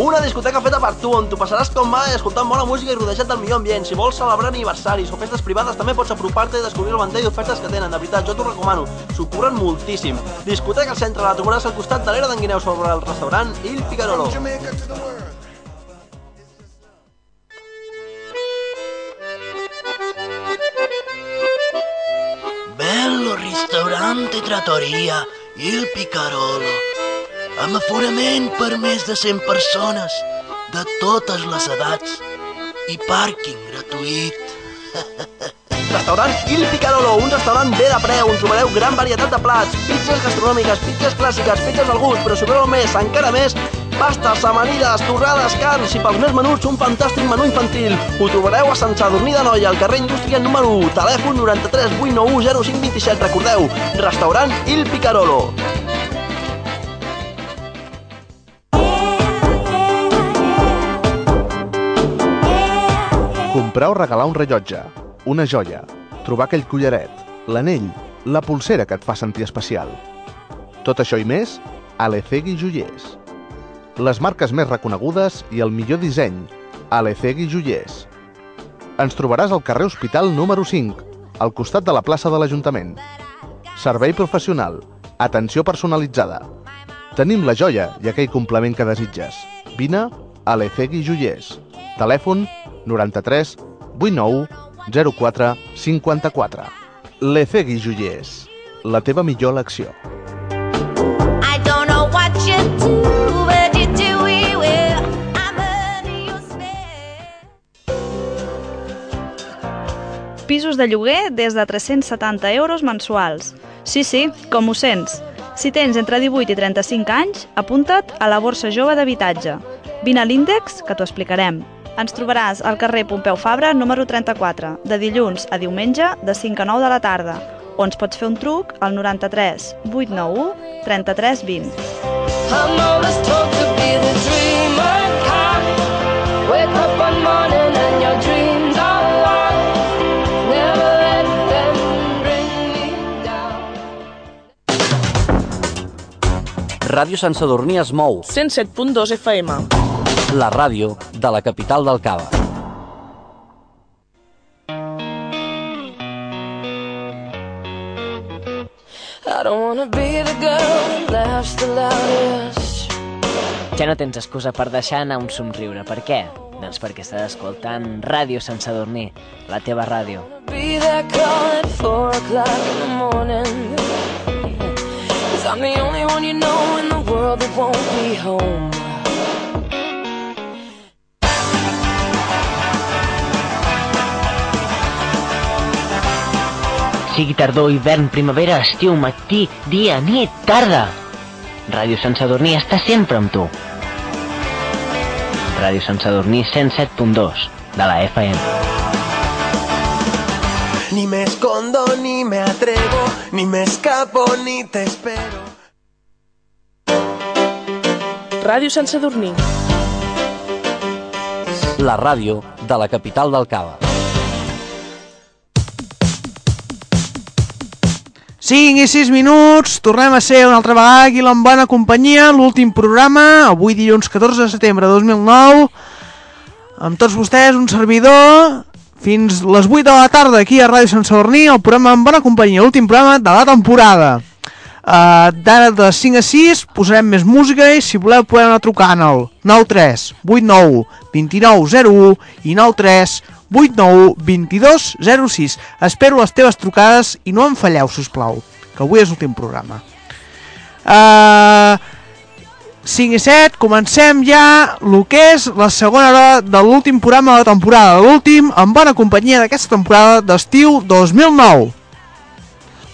Speaker 6: Una discoteca feta per tu, on tu passaràs com mai escoltant bona música i rodejat del millor ambient. Si vols celebrar aniversaris o festes privades, també pots apropar-te i descobrir el ventall d'ofertes que tenen. De veritat, jo t'ho recomano. S'ho curren moltíssim. Discoteca al centre, la trobaràs al costat de l'era d'en Guineu sobre el restaurant Il Picarolo.
Speaker 7: Ristorante trattoria, il Picarolo. Amb aforament per més de 100 persones, de totes les edats, i pàrquing gratuït.
Speaker 6: Restaurant Il Picarolo, un restaurant bé de preu on trobareu gran varietat de plats, pizzas gastronòmiques, pizzas clàssiques, pizzas al gust, però si més, encara més, pastes, amanides, torrades, carns i pels més menuts un fantàstic menú infantil. Ho trobareu a Sant Sadurní de Noia, al carrer Indústria número 1, telèfon 93 891 0527. Recordeu, restaurant Il Picarolo.
Speaker 9: Comprar o regalar un rellotge, una joia, trobar aquell collaret, l'anell, la pulsera que et fa sentir especial. Tot això i més a Joiers. Les marques més reconegudes i el millor disseny a l'Ecegui Joiers. Ens trobaràs al carrer Hospital número 5, al costat de la plaça de l'Ajuntament. Servei professional, atenció personalitzada. Tenim la joia i aquell complement que desitges. Vine a l'Ecegui Joiers. Telèfon 93 89 04 54. L'Ecegui Joiers. La teva millor elecció.
Speaker 20: I don't know what you do,
Speaker 8: Pisos de lloguer des de 370 euros mensuals. Sí, sí, com ho sents. Si tens entre 18 i 35 anys, apunta't a la Borsa Jove d'Habitatge. Vine a l'índex, que t'ho explicarem. Ens trobaràs al carrer Pompeu Fabra, número 34, de dilluns a diumenge, de 5 a 9 de la tarda, o ens pots fer un truc al 93 891 33 20.
Speaker 24: I'm always told to be the dreamer kind. Wake up one morning and your dreams
Speaker 4: Ràdio Sant Sadurní es mou.
Speaker 5: 107.2 FM.
Speaker 4: La ràdio de la capital del Cava.
Speaker 24: I don't wanna be the girl that laughs the loudest.
Speaker 25: Ja no tens excusa per deixar anar un somriure. Per què? Doncs perquè estàs escoltant Ràdio Sant Sadurní, la teva ràdio.
Speaker 24: Be that call at four o'clock in the morning. I'm the only one you know in the world that won't be home.
Speaker 25: Sigui tardor, hivern, primavera, estiu, matí, dia, nit, tarda. Ràdio Sant Sadurní està sempre amb tu. Ràdio Sant Sadurní 107.2 de la FM.
Speaker 21: Escondo, ni me atrevo, ni me escapo, ni te espero.
Speaker 5: Ràdio Sant Sadurní.
Speaker 4: La ràdio de la capital del Cava.
Speaker 13: 5 i 6 minuts, tornem a ser una altra vegada aquí en bona companyia, l'últim programa, avui dilluns 14 de setembre de 2009, amb tots vostès, un servidor, fins les 8 de la tarda aquí a Ràdio Sant Sadurní, el programa en bona companyia, l'últim programa de la temporada. Uh, D'ara de 5 a 6 posarem més música i si voleu podeu anar trucant al 93 89 29 01 i 93 89 22 06. Espero les teves trucades i no em falleu, si us plau, que avui és l'últim programa. Uh, 5 i 7, comencem ja el que és la segona hora de l'últim programa de la temporada, l'últim en bona companyia d'aquesta temporada d'estiu 2009.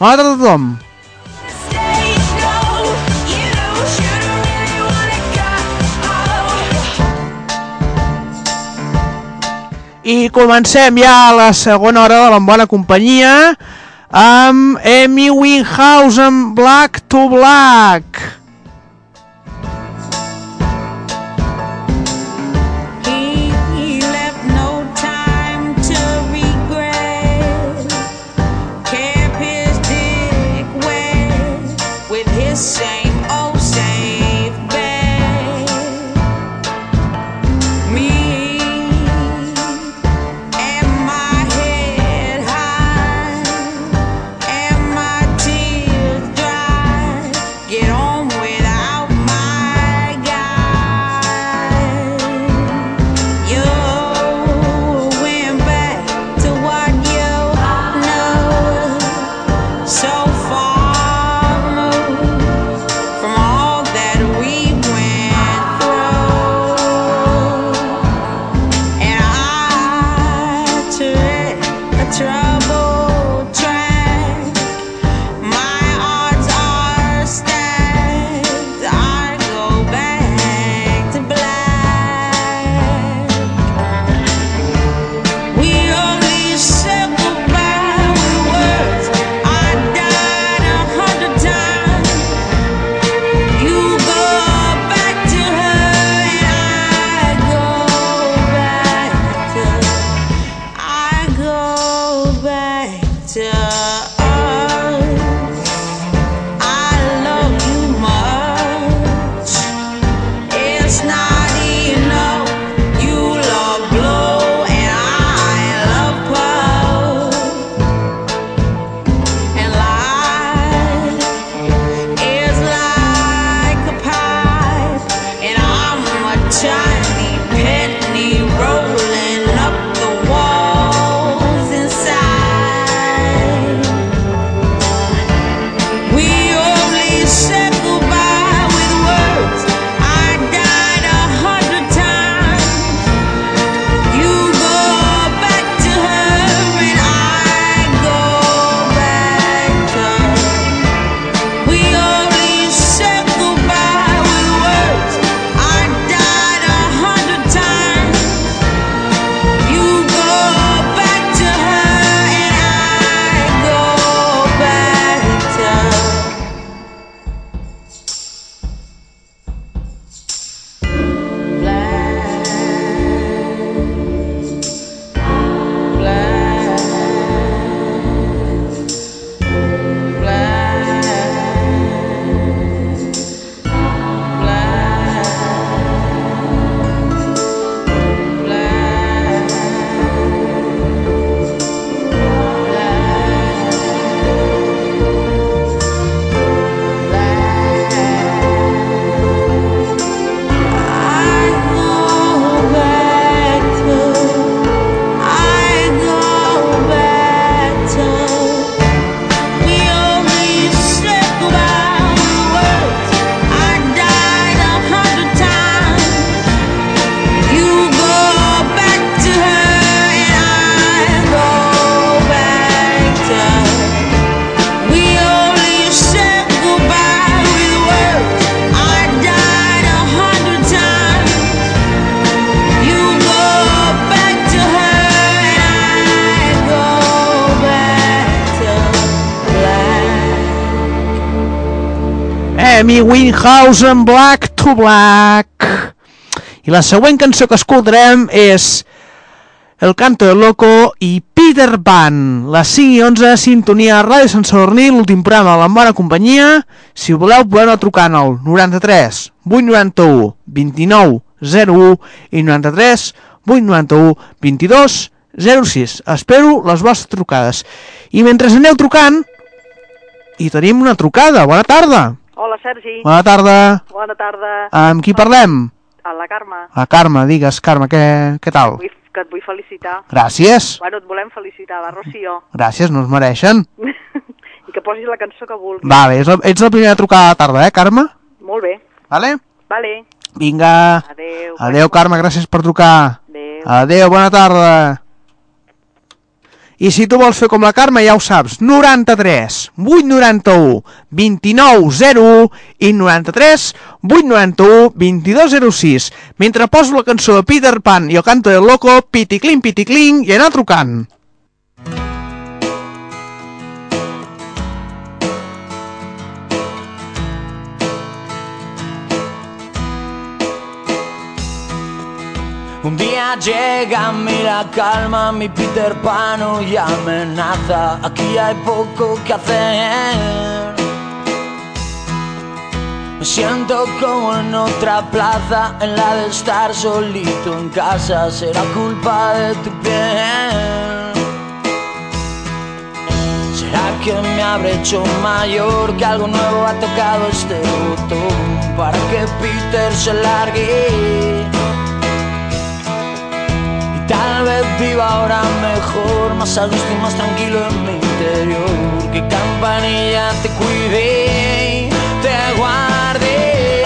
Speaker 13: Bona tarda a tothom. I comencem ja la segona hora de la bona companyia amb Amy Winehouse amb Black to Black. Amy Winehouse en Black to Black. I la següent cançó que escoltarem és El canto del loco i Peter Pan. Les 5 i 11, sintonia a Ràdio Sant Sadurní, l'últim programa de la bona companyia. Si ho voleu, podeu anar trucant al 93 891 29 01 i 93 891 22 06. Espero les vostres trucades. I mentre aneu trucant, hi tenim una trucada. Bona tarda.
Speaker 26: Hola, Sergi.
Speaker 13: Bona tarda.
Speaker 26: Bona tarda.
Speaker 13: Amb qui parlem?
Speaker 26: A la Carme.
Speaker 13: La Carme, digues, Carme, què, què tal?
Speaker 26: Vull, que et vull felicitar.
Speaker 13: Gràcies.
Speaker 26: Bueno, et volem felicitar, la Rocío.
Speaker 13: Gràcies, no es mereixen.
Speaker 26: I que posis la cançó que vulguis.
Speaker 13: Vale, ets la, ets la primera trucada de tarda, eh, Carme?
Speaker 26: Molt bé.
Speaker 13: Vale?
Speaker 26: Vale.
Speaker 13: Vinga.
Speaker 26: Adéu.
Speaker 13: Adéu, Carme, gràcies per trucar.
Speaker 26: Adéu.
Speaker 13: Adéu, bona tarda. I si tu vols fer com la Carme, ja ho saps, 93 891 29 01 i 93 891 22 06. Mentre poso la cançó de Peter Pan i el canto del loco, piticlin, i anar trucant.
Speaker 16: Un día llega a mí la calma, mi Peter Pan y amenaza. Aquí hay poco que hacer. Me siento como en otra plaza, en la de estar solito en casa. Será culpa de tu piel. ¿Será que me habré hecho mayor? Que algo nuevo ha tocado este botón para que Peter se largue. Viva ahora mejor, más a gusto y más tranquilo en mi interior. Que campanilla te cuide te guarde.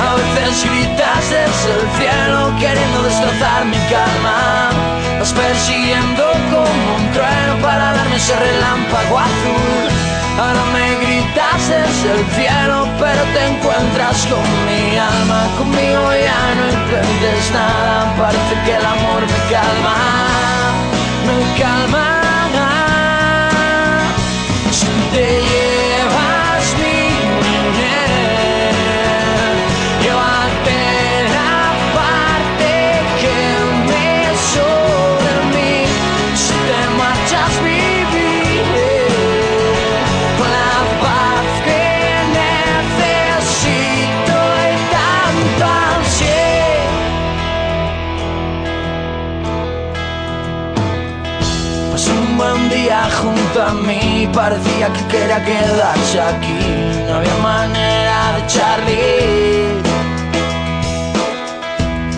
Speaker 16: A veces gritas desde el cielo queriendo destrozar mi calma. Vas persiguiendo como un trueno para darme ese relámpago azul. Ahora me desde el cielo, pero te encuentras con mi alma. Conmigo ya no entiendes nada, parece que el amor me calma, me calma. Parecía que quería quedarse aquí. No había manera de echarle.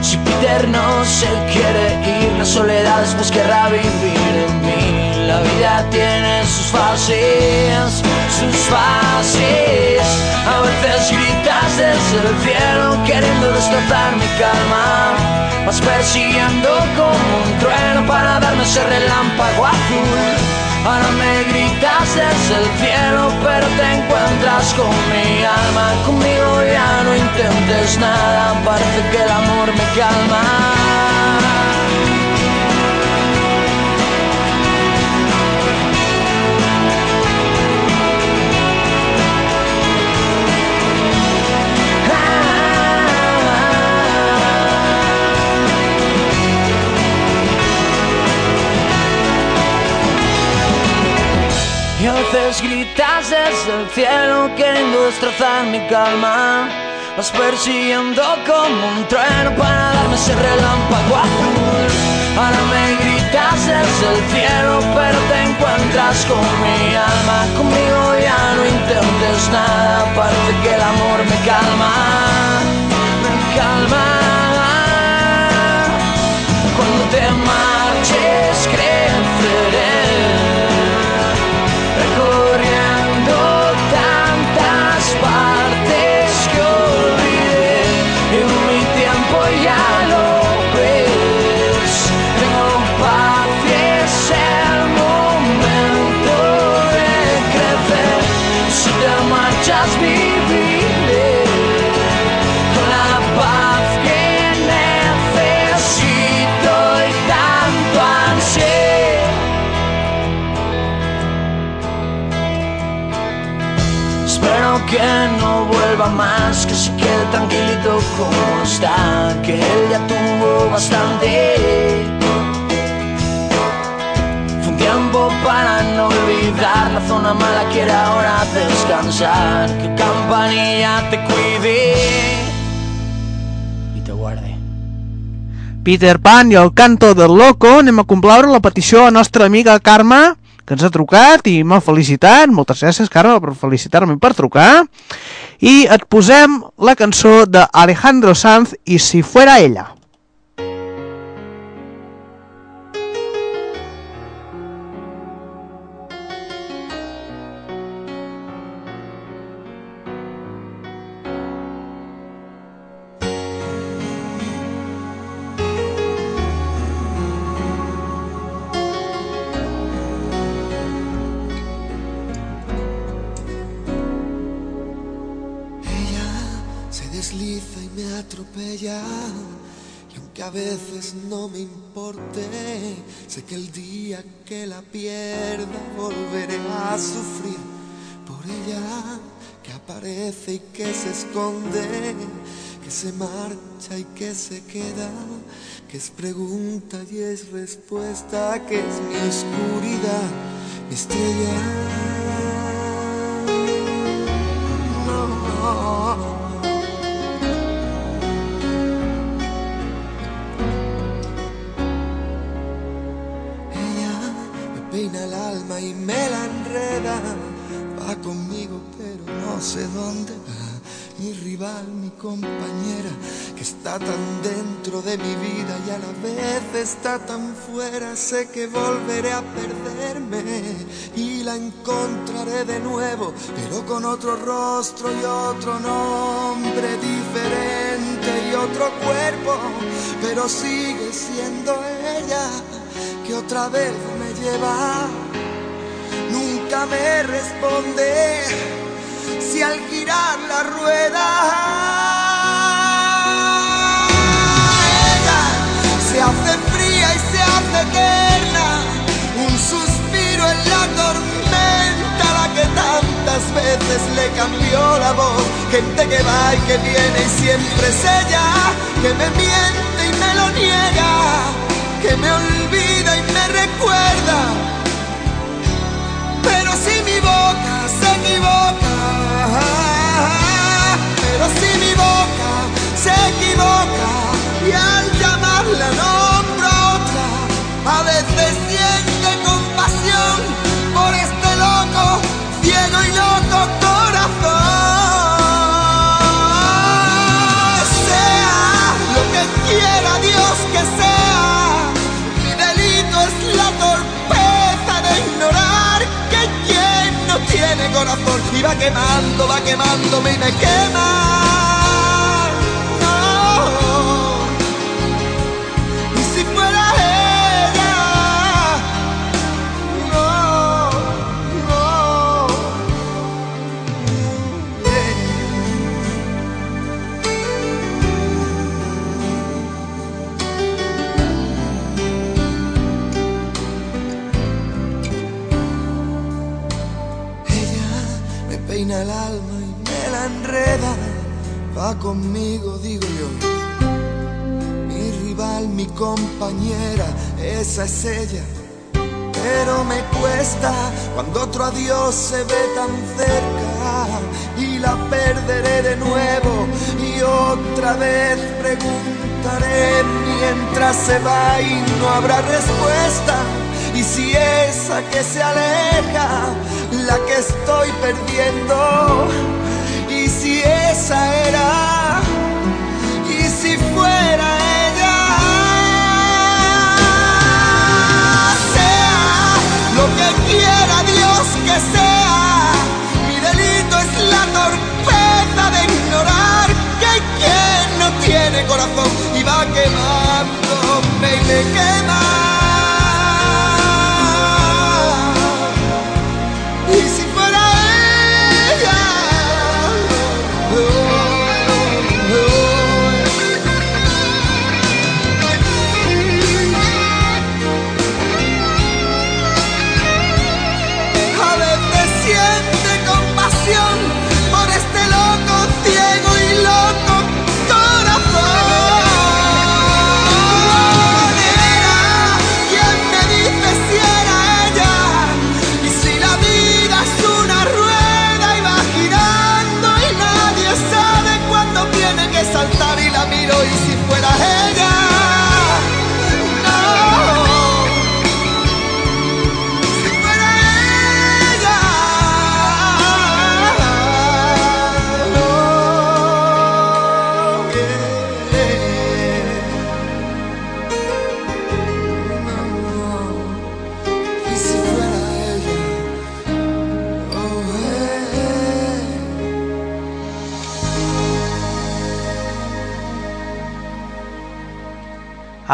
Speaker 16: Si Peter no se quiere ir, la soledad después querrá vivir en mí. La vida tiene sus fases, sus fases. A veces gritas desde el cielo queriendo destrozar mi calma. Vas persiguiendo como un trueno para darme ese relámpago azul. Ahora me gritas desde el cielo, pero te encuentras con mi alma. Conmigo ya no intentes nada, parece que el amor me calma. Veces gritas desde el cielo queriendo destrozar mi calma. Vas persiguiendo como un trueno para darme ese relámpago azul. Ahora me gritas desde el cielo, pero te encuentras con mi alma. Conmigo ya no intentes nada, parece que el amor me calma, me calma. Cuando te marches que no vuelva
Speaker 22: más que se quede tranquilito como está, que él ya tuvo bastante. Fue un tiempo para no olvidar la zona mala, quiere ahora descansar. Que campanilla te cuide y te guarde.
Speaker 13: Peter Pan i el canto del loco, anem a complaure la petició a nostra amiga Carme, que ens ha trucat i m'ha felicitat. Moltes gràcies, Carme, per felicitar-me per trucar. I et posem la cançó de Alejandro Sanz i Si fuera ella.
Speaker 27: Y aunque a veces no me importe, sé que el día que la pierda volveré a sufrir por ella, que aparece y que se esconde, que se marcha y que se queda, que es pregunta y es respuesta, que es mi oscuridad, mi estrella. Y me la enreda. Va conmigo, pero no sé dónde va. Mi rival, mi compañera, que está tan dentro de mi vida y a la vez está tan fuera. Sé que volveré a perderme y la encontraré de nuevo, pero con otro rostro y otro nombre diferente y otro cuerpo, pero sigue siendo ella que otra vez me lleva. Me responde si al girar la rueda se hace fría y se hace eterna. Un suspiro en la tormenta, la que tantas veces le cambió la voz. Gente que va y que viene y siempre es ella, que me miente y me lo niega, que me olvida y me recuerda. Pero si mi boca se equivoca, pero si mi boca se equivoca y al llamarla nombro otra, a veces corazón y va quemando, va quemándome y me quema. Conmigo, digo yo. Mi rival, mi compañera, esa es ella. Pero me cuesta cuando otro adiós se ve tan cerca y la perderé de nuevo y otra vez preguntaré mientras se va y no habrá respuesta. Y si esa que se aleja, la que estoy perdiendo, esa era, y si fuera ella, sea lo que quiera Dios que sea, mi delito es la torpeza de ignorar que quien no tiene corazón y va quemándome y me quema.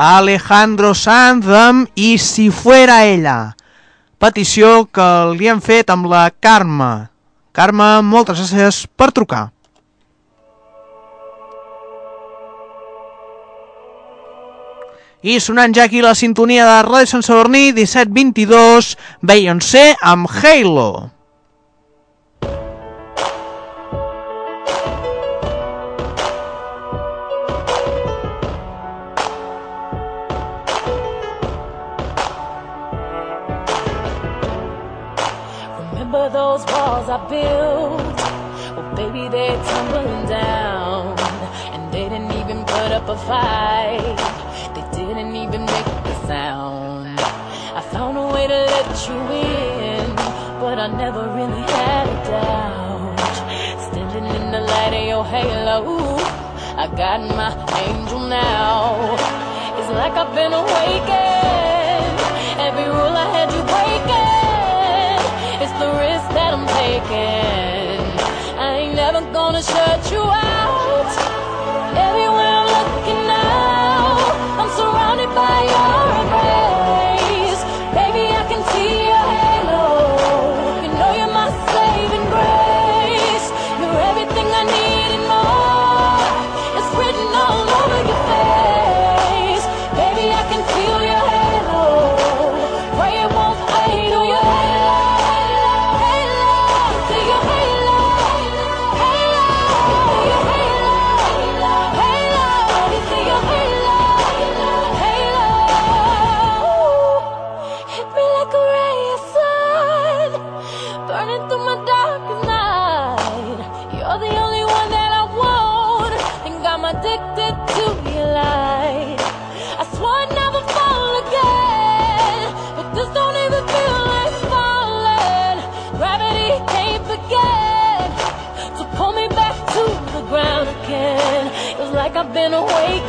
Speaker 13: Alejandro Sanz amb I si fuera ella. Petició que li han fet amb la Carme. Carme, moltes gràcies per trucar. I sonant ja aquí la sintonia de Ràdio Sant Sadurní, 1722, Beyoncé amb Halo.
Speaker 24: remember those walls I built. Well, baby, they're tumbling down. And they didn't even put up a fight. They didn't even make a sound. I found a way to let you in, but I never really had a doubt. Standing in the light of your halo, I got my angel now. It's like I've been awakened. Every I ain't never gonna shut you out. been awake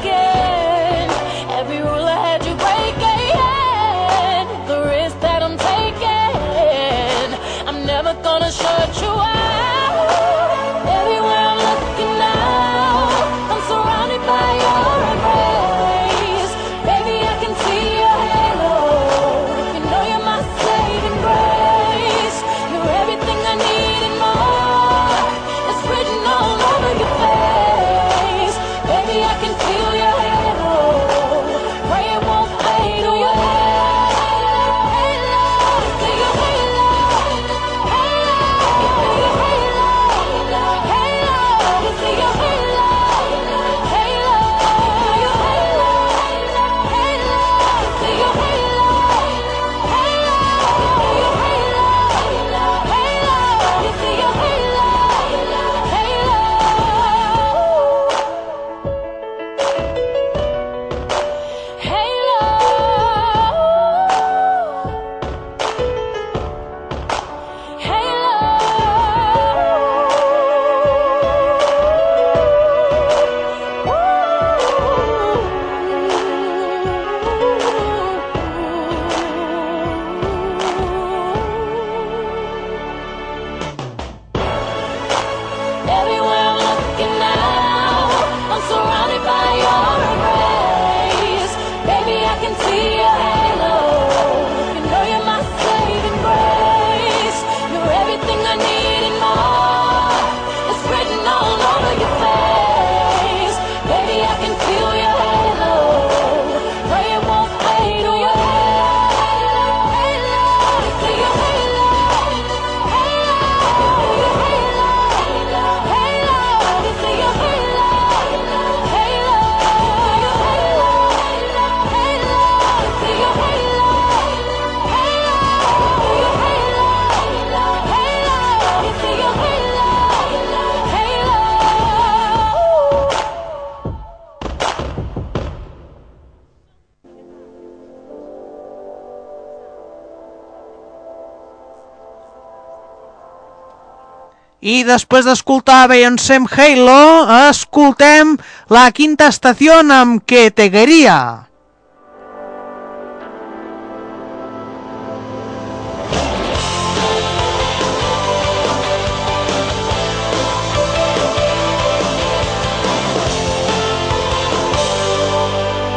Speaker 24: I
Speaker 13: després d'escoltar Beyoncé amb Halo, escoltem la quinta estació amb Que te quería.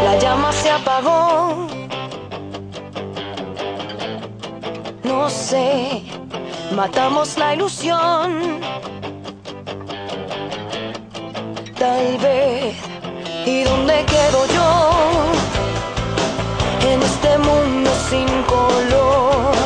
Speaker 18: La
Speaker 24: llama se apagó. No sé, matamos la ilusión. tal vez. ¿Y dónde quedo yo? En este mundo sin color.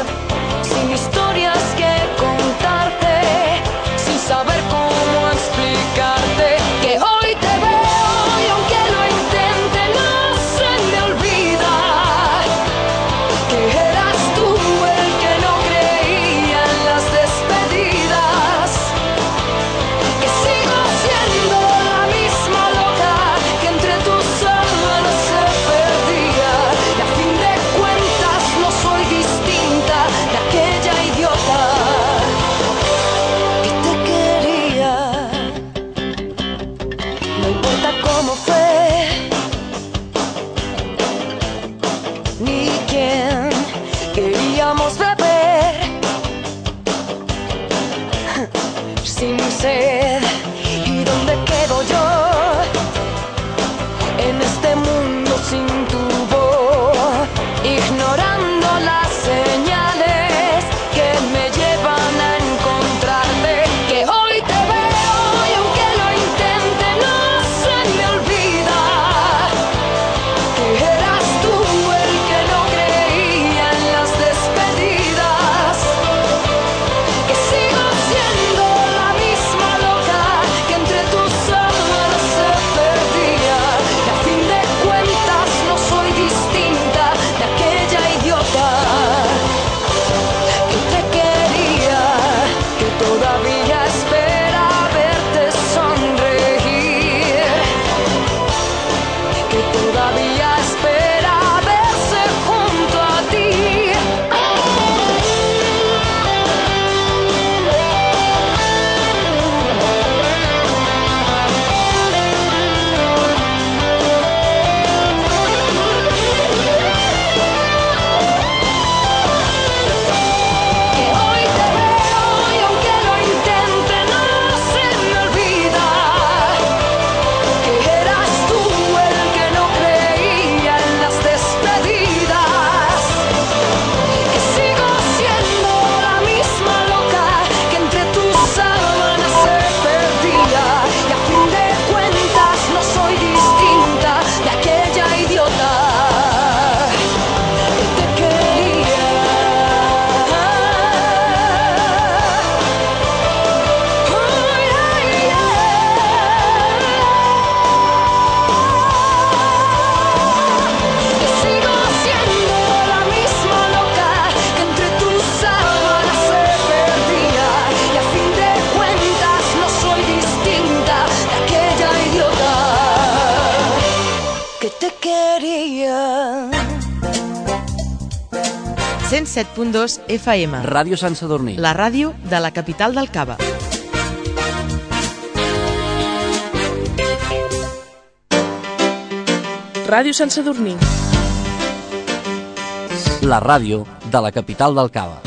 Speaker 12: FM.
Speaker 4: Ràdio Sant Sadurní.
Speaker 12: La ràdio de la capital del Cava.
Speaker 5: Ràdio Sant Sadurní.
Speaker 4: La ràdio de la capital del Cava.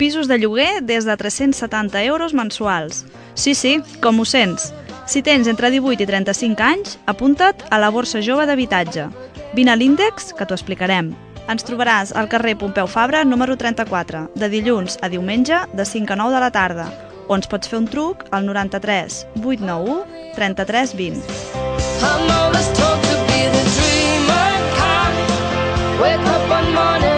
Speaker 8: Pisos de lloguer des de 370 euros mensuals. Sí, sí, com ho sents. Si tens entre 18 i 35 anys, apunta't a la Borsa Jove d'Habitatge. Vine a l'Índex, que t'ho explicarem. Ens trobaràs al carrer Pompeu Fabra, número 34, de dilluns a diumenge, de 5 a 9 de la tarda, o ens pots fer un truc al 93 891 33 20.
Speaker 24: I'm always told to be the dreamer kind. Wake up one morning